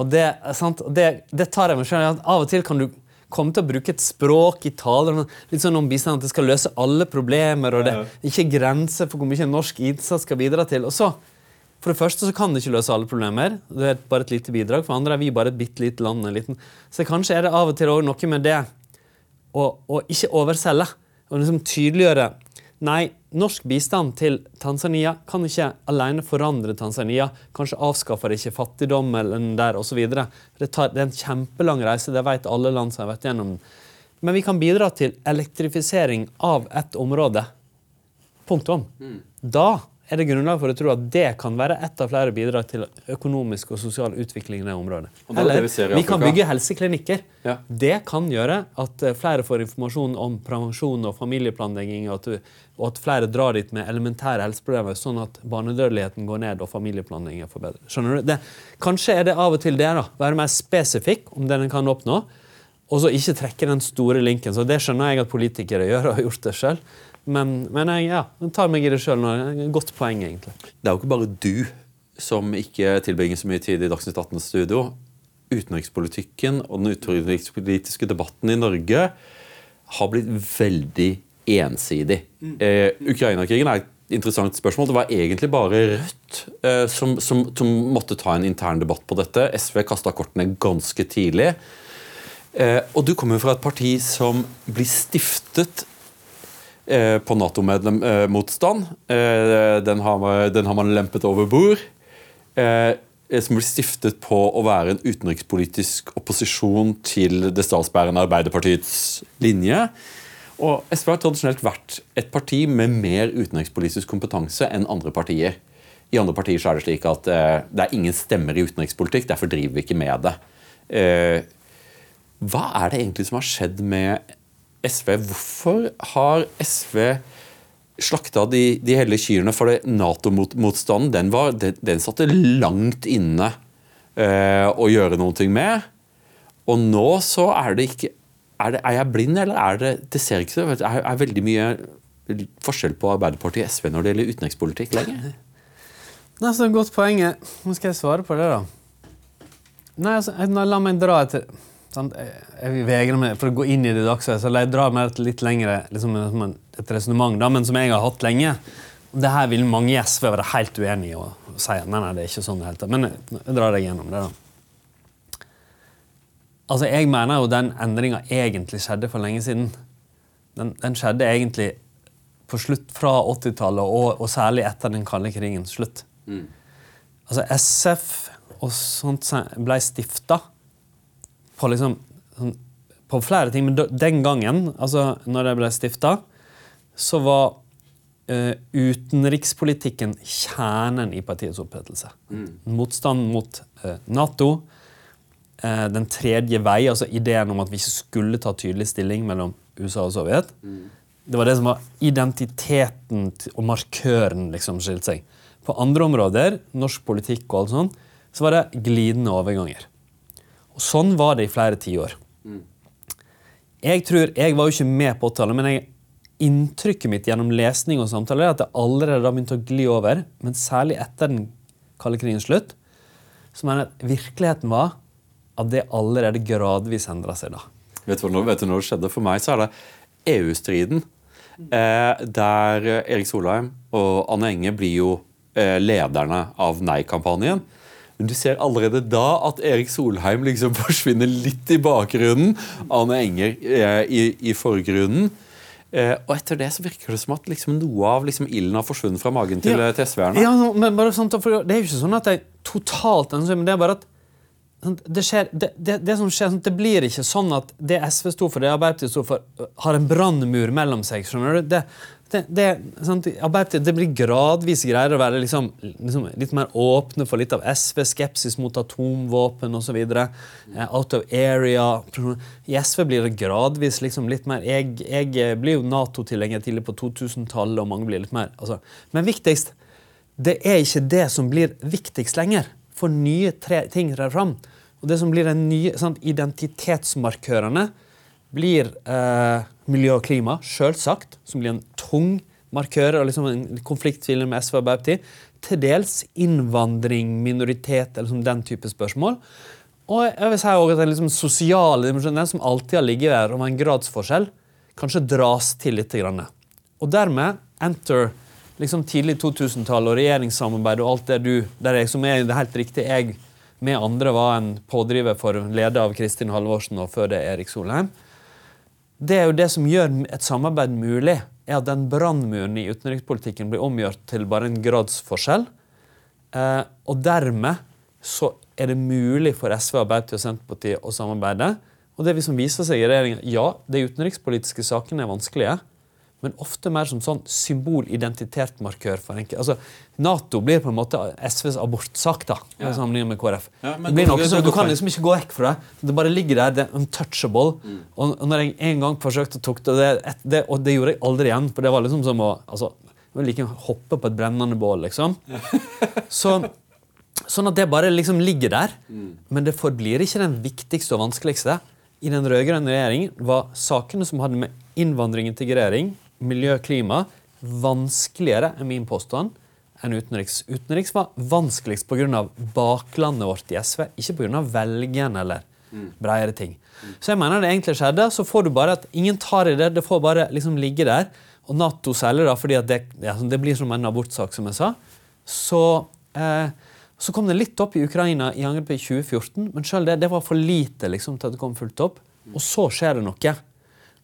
Og det, sant? det, det tar jeg meg selv Av og til kan du komme til å bruke et språk i taler litt sånn om bistand, at det skal løse alle problemer, og det er ikke grenser for hvor mye norsk innsats skal bidra til. Og så for det første så kan det ikke løse alle problemer. Det er bare et lite bidrag. For andre er vi bare et bitte lite land. Liten. Så kanskje er det av og til også noe med det å, å ikke overselge. Og liksom tydeliggjøre Nei, norsk bistand til Tanzania kan ikke alene forandre Tanzania. Kanskje avskaffer det ikke fattigdom eller der osv. Det, det er en kjempelang reise, det vet alle land som har vært gjennom den. Men vi kan bidra til elektrifisering av et område. Punktum. Mm. Da er det grunnlag for å tro at det kan være ett av flere bidrag til økonomisk og sosial utvikling i det området. Eller vi, vi, kan bygge helseklinikker. Ja. Det kan gjøre at eh, flere får informasjon om prevensjon og familieplanlegging, og at, og at flere drar dit med elementære helseproblemer, sånn at barnedødeligheten går ned og familieplanleggingen forbedres. Skjønner du? Det, kanskje er det av og til det. da, Være mer spesifikk om det en kan oppnå, og så ikke trekke den store linken. Så Det skjønner jeg at politikere gjør, og har gjort det selv. Men, men jeg ja, tar meg i det sjøl. Godt poeng, egentlig. Det er jo ikke bare du som ikke tilbringer så mye tid i Dagsnytt 18-studio. Utenrikspolitikken og den utenrikspolitiske debatten i Norge har blitt veldig ensidig. Mm. Eh, Ukraina-krigen er et interessant spørsmål. Det var egentlig bare Rødt eh, som, som, som, måtte ta en intern debatt på dette. SV kasta kortene ganske tidlig. Eh, og du kommer fra et parti som blir stiftet på Nato-motstand. Eh, den, den, har man lempet over bord. Eh, som blir stiftet på å være en utenrikspolitisk opposisjon til det statsbærende Arbeiderpartiets linje. Og SV har tradisjonelt vært et parti med mer utenrikspolitisk kompetanse enn andre partier. I andre partier så er det slik at eh, det er ingen stemmer i utenrikspolitikk, derfor driver vi ikke med det. Eh, hva er det egentlig som har skjedd med SV. Hvorfor har SV slakta de, de hele kyrne? For Nato-motstanden den, den, den, satte langt inne eh, å gjøre noe med. Og nå så er det ikke Er, det, er jeg blind, eller er det Det ser ikke så Det er, er veldig mye forskjell på Arbeiderpartiet og SV når det gjelder utenrikspolitikk lenger. Er så godt poenget. Nå skal jeg svare på det, da. Nei, altså, La meg dra etter sant? Jeg vegrer meg for å gå inn i det dagsøyet, så jeg drar meg litt lengre liksom, et resonnement, men som jeg har hatt lenge. Det her vil mange i SV være helt uenige i og si nei, nei, det er ikke sånn det hele Men jeg drar deg gjennom det, da. Altså, Jeg mener jo den endringa egentlig skjedde for lenge siden. Den, den skjedde egentlig på slutt fra 80-tallet, og, og, særlig etter den kalde krigens slutt. Mm. Altså, SF og sånt ble stifta på liksom sånn, På flere ting, men den gangen, altså når det ble stifta, så var uh, utenrikspolitikken kjernen i partiets opprettelse. Mm. Motstand mot uh, Nato, uh, den tredje vei, altså ideen om at vi ikke skulle ta tydelig stilling mellom USA og Sovjet. Mm. Det var det som var identiteten og markøren liksom skilte seg. På andre områder, norsk politikk og alt sånt, så var det glidende overganger. Og Sånn var det i flere tiår. Mm. Jeg jeg var jo ikke med på 80-tallet, men jeg inntrykket mitt gjennom lesning og samtaler er at det allerede har begynt å gli over, men særlig etter den kalde krigens slutt, så mener jeg at virkeligheten var at det allerede gradvis endra seg da. Vet du, når, vet du når det skjedde? For meg så er det EU-striden. Eh, der Erik Solheim og Anne Enge blir jo eh, lederne av nei-kampanjen. Men du ser allerede da at Erik Solheim liksom forsvinner litt i bakgrunnen. Anne Enger eh, i, i forgrunnen. Eh, og etter det så virker det som at liksom noe av liksom ilden har forsvunnet fra magen til, ja. til SV-erne. Ja, men bare sånn, for Det er jo ikke sånn at jeg totalt totalt men det er bare at det, skjer, det, det, det, som skjer, det blir ikke sånn at det SV sto for, det Arbeiderpartiet sto for, har en brannmur mellom seg. skjønner du? Det, det, det, sant, det blir gradvis greier å være liksom, liksom litt mer åpne for litt av SV, skepsis mot atomvåpen osv. Uh, out of area. I SV blir det gradvis liksom litt mer Jeg, jeg blir jo Nato-tilhenger tidlig på 2000-tallet, og mange blir litt mer altså. Men viktigst, det er ikke det som blir viktigst lenger. For nye tre, ting trer fram. Og det som blir den nye sant, identitetsmarkørene, blir eh, miljø og klima, selvsagt, som blir en tung markør og liksom en konfliktfilm med SV og Arbeiderpartiet. Til dels innvandring, minoritet eller liksom den type spørsmål. Og jeg vil si også at den liksom sosiale dimensjonen, som alltid har ligget der, om en gradsforskjell, kanskje dras til litt. Grann. Og dermed enter liksom tidlig 2000-tall og regjeringssamarbeid og alt det du der jeg, som er det helt riktig, jeg med andre var en pådriver for leder av Kristin Halvorsen og før det Erik Solheim det er jo det som gjør et samarbeid mulig, er at den brannmuren i utenrikspolitikken blir omgjort til bare en gradsforskjell. Eh, og dermed så er det mulig for SV, Arbeiderpartiet og Senterpartiet å samarbeide. Og det som viser seg i regjeringen, ja, de utenrikspolitiske sakene er vanskelige men ofte mer som sånn symbol-identitetmarkør for enkelte. Altså, Nato blir på en måte SVs abortsak, da, ja. sammenlignet med KrF. Ja, det blir noe som, du kan liksom ikke gå vekk fra det. Det bare ligger der, det er untouchable. Mm. Og, og når jeg en gang forsøkte å tok det, det, det, og det gjorde jeg aldri igjen, for det var liksom som å altså, like hoppe på et brennende bål, liksom. Så, sånn at det bare liksom ligger der. Mm. Men det forblir ikke den viktigste og vanskeligste. I den rød-grønne regjeringen var sakene som hadde med innvandring og integrering miljø og klima vanskeligere, enn min påstand, enn utenriks. Utenriks var vanskeligst pga. baklandet vårt i SV, ikke pga. velgerne eller bredere ting. Så jeg mener det egentlig skjedde. Så får du bare at ingen tar i det, det får bare liksom ligge der. Og Nato særlig, da, fordi det, ja, det, blir som en abortsak, som jeg sa. Så, eh, så kom det litt opp i Ukraina i angrepet i 2014, men selv det, det var for lite liksom, til at det kom fullt opp. Og så skjer det noe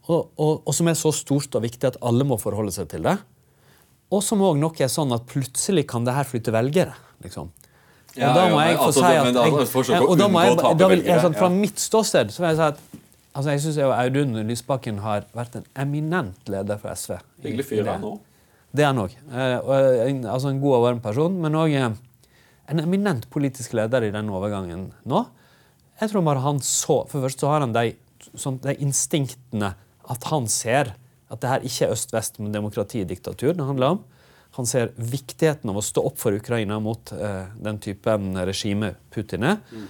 og, og, og, som er så stort og viktig at alle må forholde seg til det. Og som òg nok er sånn at plutselig kan det her flytte velgere. liksom. Ja, og da må jeg få si at jeg, og da må jeg, da vil, jeg, sånn, Fra mitt ståsted så vil jeg si at altså jeg syns Audun Lysbakken har vært en eminent leder for SV. Hyggelig fyr, han òg. Det er han òg. Eh, altså en god og varm person, men òg eh, en eminent politisk leder i den overgangen nå. Jeg tror bare han så For først så har han de, sånn, de instinktene at han ser at det her ikke er øst-vest, men demokrati-diktatur det handler om. Han ser viktigheten av å stå opp for Ukraina mot eh, den typen regime Putin er. Mm.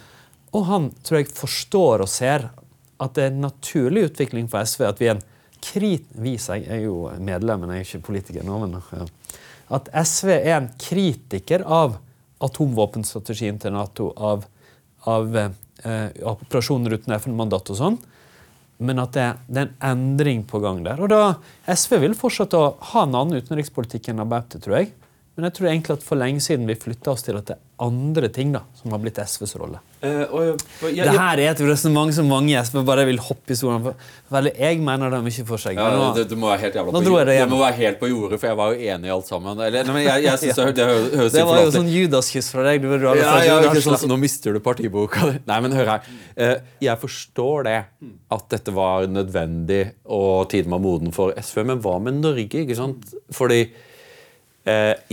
Og han tror jeg forstår og ser at det er en naturlig utvikling for SV at vi er en krit... Vi, jeg er jo medlem, men jeg er ikke politiker nå. Men, ja. At SV er en kritiker av atomvåpenstrategien til Nato, av, av eh, operasjoner uten FN-mandat og sånn. Men at det, det, er en endring på gang der. Og da, SV vil fortsette å ha en annen utenrikspolitikk enn Arbeiderpartiet, tror jeg. Men jeg tror egentlig at for lenge siden vi flytta oss til at det er andre ting da, som har blitt SVs rolle. Uh, og, ja, det her er et resonnement som mange i SV bare vil hoppe i stolen for. Vel, jeg mener det er mye for seg. Ja, nå, det, det, må være helt jævla på jordet. Det, må være helt på jordet, for jeg var jo enig i alt sammen. Eller, nei, jeg, jeg synes det, det, høres det var jo sånn Judas-kyss fra deg. Du ja, ja, ja, sånn, nå mister du partiboka di. Nei, men hør her. Uh, jeg forstår det, at dette var nødvendig og tiden var moden for SV, men hva med Norge? ikke sant? Fordi Eh,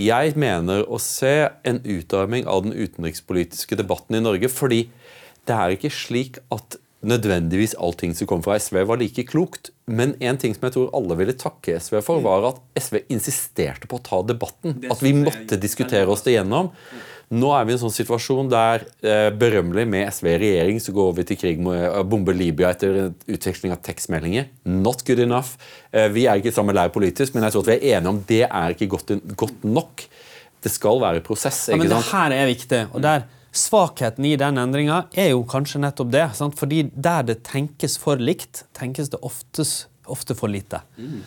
jeg mener å se en utarming av den utenrikspolitiske debatten i Norge. Fordi det er ikke slik at nødvendigvis allting som kom fra SV, var like klokt. Men en ting som jeg tror alle ville takke SV for, var at SV insisterte på å ta debatten. At vi måtte diskutere oss det gjennom. Nå er vi i en sånn situasjon der eh, berømmelig med SV i regjering så går vi til krig med å bombe Libya etter utveksling av tekstmeldinger. Not good enough. Eh, vi er ikke i samme leir politisk, men jeg tror at vi er enige om det er ikke godt, godt nok. Det skal være prosess. ja, men det her er viktig. og der Svakheten i den endringa er jo kanskje nettopp det. Sant? Fordi der det tenkes for likt, tenkes det oftest, ofte for lite. Mm.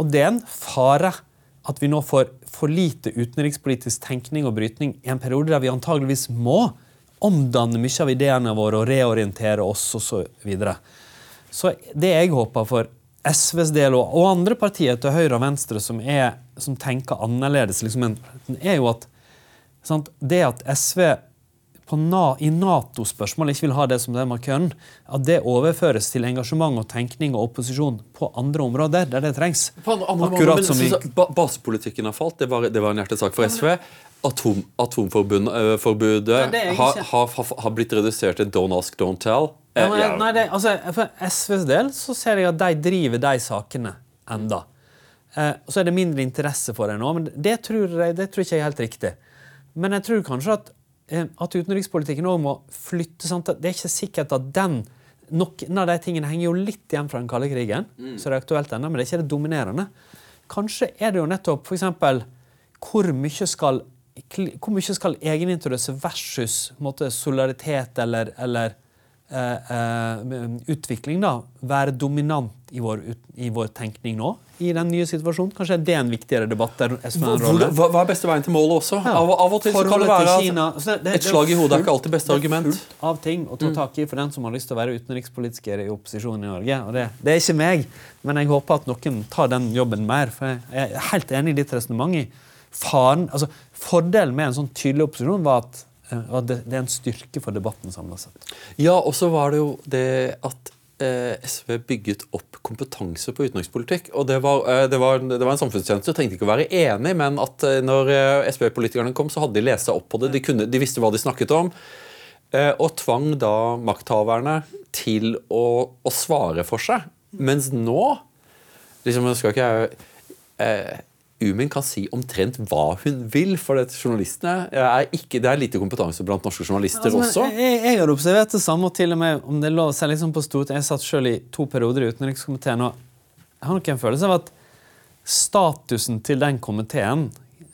Og det er en fare at vi nå får for lite utenrikspolitisk tenkning og brytning i en periode der vi antageligvis må omdanne mye av ideene våre og reorientere oss osv. Så, videre. så det jeg håper for SVs del og, andre partier til høyre og venstre som, er, som tenker annerledes, liksom, er jo at sant, det at SV Na, i Nato-spørsmål ikke vil ha det som det er køen, at det overføres til engasjement og tenkning og opposisjon på andre områder der det trengs. På andre, andre Akkurat men, som vi... ba Basepolitikken har falt, det var, det var en hjertesak for SV. Atom, atomforbudet øh, har, har, har, blitt redusert til 'don't ask, don't tell'. Ja, men, eh, nei, det, altså, For SVs del så ser jeg at de driver de sakene enda. Eh, så er det mindre interesse for det nå, men det tror, jeg, det tror ikke jeg er helt riktig. Men jeg tror kanskje at at utenrikspolitikken òg må flytte. Sant? Det er ikke sikkert at den Noen av de tingene henger jo litt igjen fra den kalde krigen, mm. så det er aktuelt ennå, men det er ikke det dominerende. Kanskje er det jo nettopp f.eks. Hvor mye skal hvor mye skal egeninteresse versus måte, solidaritet eller, eller eh, eh, utvikling da, være dominant i vår, i vår, tenkning nå? I den nye situasjonen? Kanskje det er en viktigere debatt? der hva, hva, er beste veien til målet også? Ja. Av, av, og til så kan det være Kina, det, det, et slag i hodet er ikke alltid beste argument. Fullt av ting å ta mm. tak i for den som har lyst til å være utenrikspolitiker i opposisjonen i Norge. Og det, det, er ikke meg, men jeg håper at noen tar den jobben mer. For jeg er helt enig i ditt resonnement. Altså, fordelen med en sånn tydelig opposisjon var at, eh, det, det, er en styrke for debatten samla sett. Ja, og så var det jo det at Eh, SV bygget opp kompetanse på utenrikspolitikk. og Det var, eh, det var, det var en samfunnstjeneste. Jeg trengte ikke å være enig, men at eh, når SV-politikerne kom, så hadde de lest seg opp på det. De, kunne, de, visste hva de snakket om. Og tvang da makthaverne til å, å svare for seg. Mens nå liksom, skal ikke jeg Umin kan si omtrent hva hun vil. For det, journalistene er ikke, det er lite kompetanse blant norske journalister altså, også. Jeg, jeg har observert det samme, og til og med om det er lov å si liksom på Stortinget. Jeg satt selv i to perioder i utenrikskomiteen, og jeg har nok en følelse av at statusen til den komiteen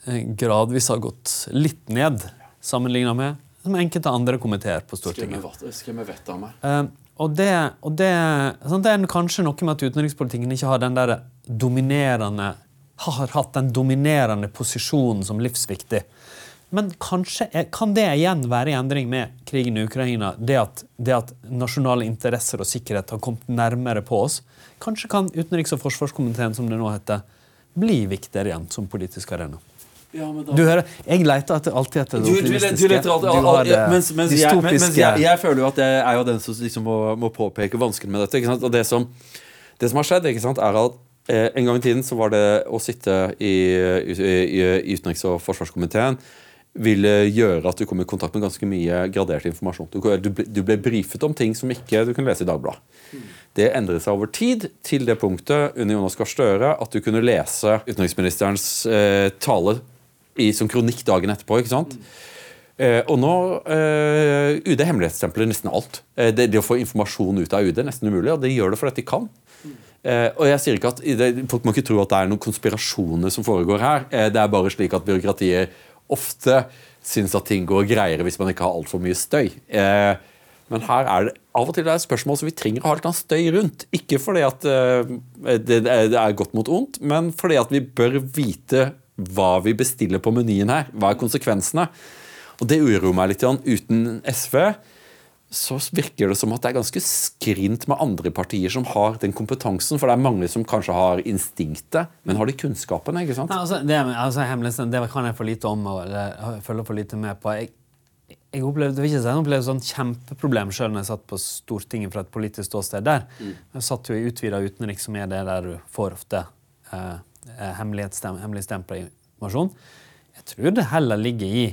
eh, gradvis har gått litt ned sammenligna med som enkelte andre komiteer på Stortinget. Skremmer vettet av meg. Uh, og det, og det, sånn, det, er kanskje noe med at utenrikspolitikken ikke har den der dominerende har hatt den dominerende posisjonen som livsviktig. Men kanskje kan det igjen være i endring med krigen i Ukraina? Det at, det at, nasjonale interesser og sikkerhet har kommet nærmere på oss? Kanskje kan utenriks- og forsvarskomiteen, som det nå heter, bli viktigere igjen som politisk arena? Ja, da... Du hører, Jeg leter etter, alltid etter det optimistiske. Du, du, du har det mens, mens dystopiske jeg, mens jeg, jeg, føler jo at jeg er jo den som liksom må, må, påpeke vanskelig med dette. Og det som, det som har skjedd, er at Eh, en gang i tiden så var det å sitte i, i, i utenriks- og forsvarskomiteen ville gjøre at du kom i kontakt med ganske mye gradert informasjon. Du, ble, du ble brifet om ting som ikke du kunne lese i Dagbladet. Det endret seg over tid til det punktet under Jonas Gahr Støre at du kunne lese utenriksministerens eh, tale i, som kronikk dagen etterpå. ikke sant? Eh, og nå eh, UD hemmelighetsstempler nesten alt. Eh, det, det, å få informasjon ut av UD er nesten umulig, og det gjør det fordi de kan. Eh, og jeg sier ikke at det, Folk må ikke tro at det er noen konspirasjoner som foregår her. Eh, det er bare slik at byråkratiet ofte syns at ting går greiere hvis man ikke har altfor mye støy. Eh, Men her er det av og til det er spørsmål som vi trenger å ha litt støy rundt. Ikke fordi at uh, det, det, er godt mot ondt, men fordi at vi bør vite hva vi bestiller på menyen her. Hva er konsekvensene? Og det uroer meg litt. Uten SV så virker det som at det er ganske skrint med andre partier som har den kompetansen. For det er mange som kanskje har instinktet, men har de kunnskapen? ikke sant? Nei, altså, det, altså, det kan jeg for lite om og følge for lite med på. Jeg, jeg opplevde, ikke jeg opplevde sånn kjempeproblem sjøl når jeg satt på Stortinget fra et politisk ståsted der. Mm. Jeg satt jo i utvida utenriks, som er det der du får ofte eh, eh hemmeligstempla informasjon. Jeg tror det heller ligger i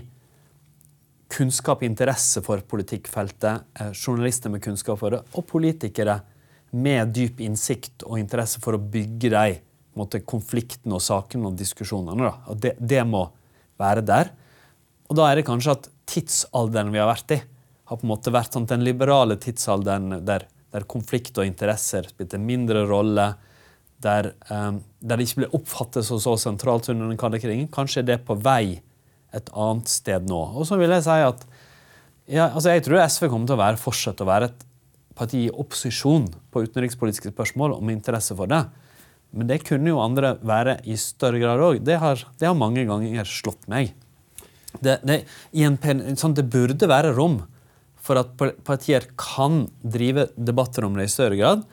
kunnskap, og interesse for politikkfeltet, eh, journalister med kunnskap for det, og politikere med dyp innsikt og interesse for å bygge de måte, konfliktene og sakene og diskusjonene. Og det, det må være der. Og da er det kanskje at tidsalderen vi har vært i, har på en måte vært sånn den liberale tidsalderen der, der konflikt og interesser spilte mindre rolle, der, um, der, det ikke ble oppfattet så, så sentralt under den kalde krigen. Kanskje er det på vei et annet sted nå. Og så vil jeg si at ja, altså jeg tror SV kommer til å fortsette å være et parti i opposisjon på utenrikspolitiske spørsmål med interesse for det. Men det kunne jo andre være i større grad òg. Det, det, har mange ganger slått meg. Det, det, sånn, det, burde være rom for at partier kan drive debatter om det i større grad,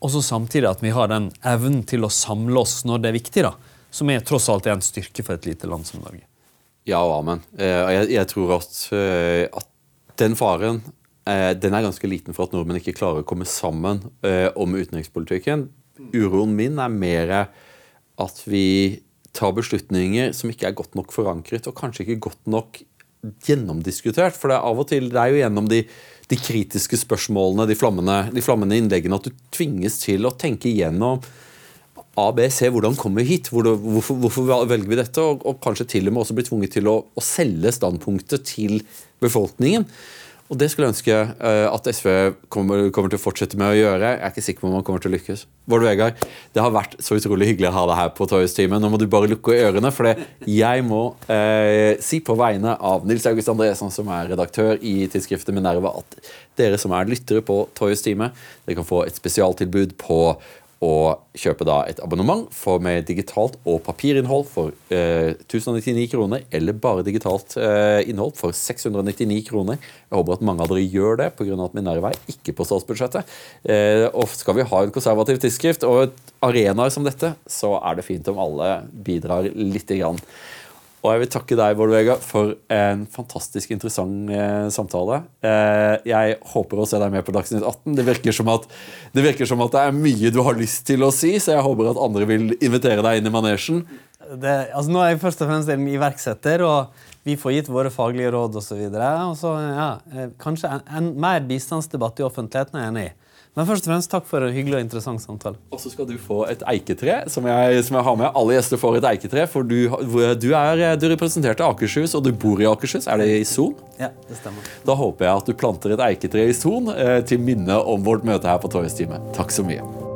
og så samtidig at vi har den evnen til å samle oss når det er viktig, da, som er tross alt en styrke for et lite land som Norge. Ja og amen. Eh, jeg, jeg tror at, eh, at, den faren eh, den er ganske liten for at nordmenn ikke klarer å komme sammen om utenrikspolitikken. Uroen min er mer at vi tar beslutninger som ikke er godt nok forankret, og kanskje ikke godt nok gjennomdiskutert. For det er av og til det er jo gjennom de, de kritiske spørsmålene, de flammende, de flammende, innleggene, at du tvinges til å tenke igjennom A, B, C, hvordan kommer vi hit? Hvor, hvorfor, hvorfor, velger vi dette? Og, og, kanskje til og med også bli tvunget til å, å selge standpunktet til befolkningen. Og Det skulle jeg ønske uh, at SV kommer, kommer, til å fortsette med å gjøre. Jeg er ikke sikker på om man kommer til å lykkes. Bård Vegard, det har vært så utrolig hyggelig å ha deg her på Torjus-teamet. Nå må du bare lukke ørene, for jeg må uh, si på vegne av Nils August Andresen, som er redaktør i tidsskriftet Minerva, at dere som er lyttere på Torjus-teamet, dere kan få et spesialtilbud på og kjøpe da et abonnement for med digitalt og papirinnhold for eh, 1099 kroner, eller bare digitalt eh, innhold for 699 kroner. Jeg håper at mange av dere gjør det, pga. at Minerva er ikke på statsbudsjettet. Eh, og skal vi ha en konservativ tidsskrift og arenaer som dette, så er det fint om alle bidrar lite grann. Og jeg vil takke deg, Bård Vega, for en fantastisk interessant eh, samtale. Eh, jeg håper å se deg med på Dagsnytt 18. Det virker, at, det virker, som at, det er mye du har lyst til å si, så jeg håper at andre vil invitere deg inn i manesjen. Det, altså nå er jeg først og fremst en iverksetter, og vi får gitt våre faglige råd osv. Ja, eh, kanskje en, en mer bistandsdebatt i offentligheten er jeg enig i. Men først og fremst takk for en hyggelig og interessant samtale. Og så skal du få et eiketre, som jeg, som jeg har med. Alle gjester får et eiketre, for du, du, er, du representerte Akershus, og du bor i Akershus. Er det i Son? Ja, det stemmer. Da håper jeg at du planter et eiketre i Son, eh, til minne om vårt møte her på Torjestime. Takk så mye.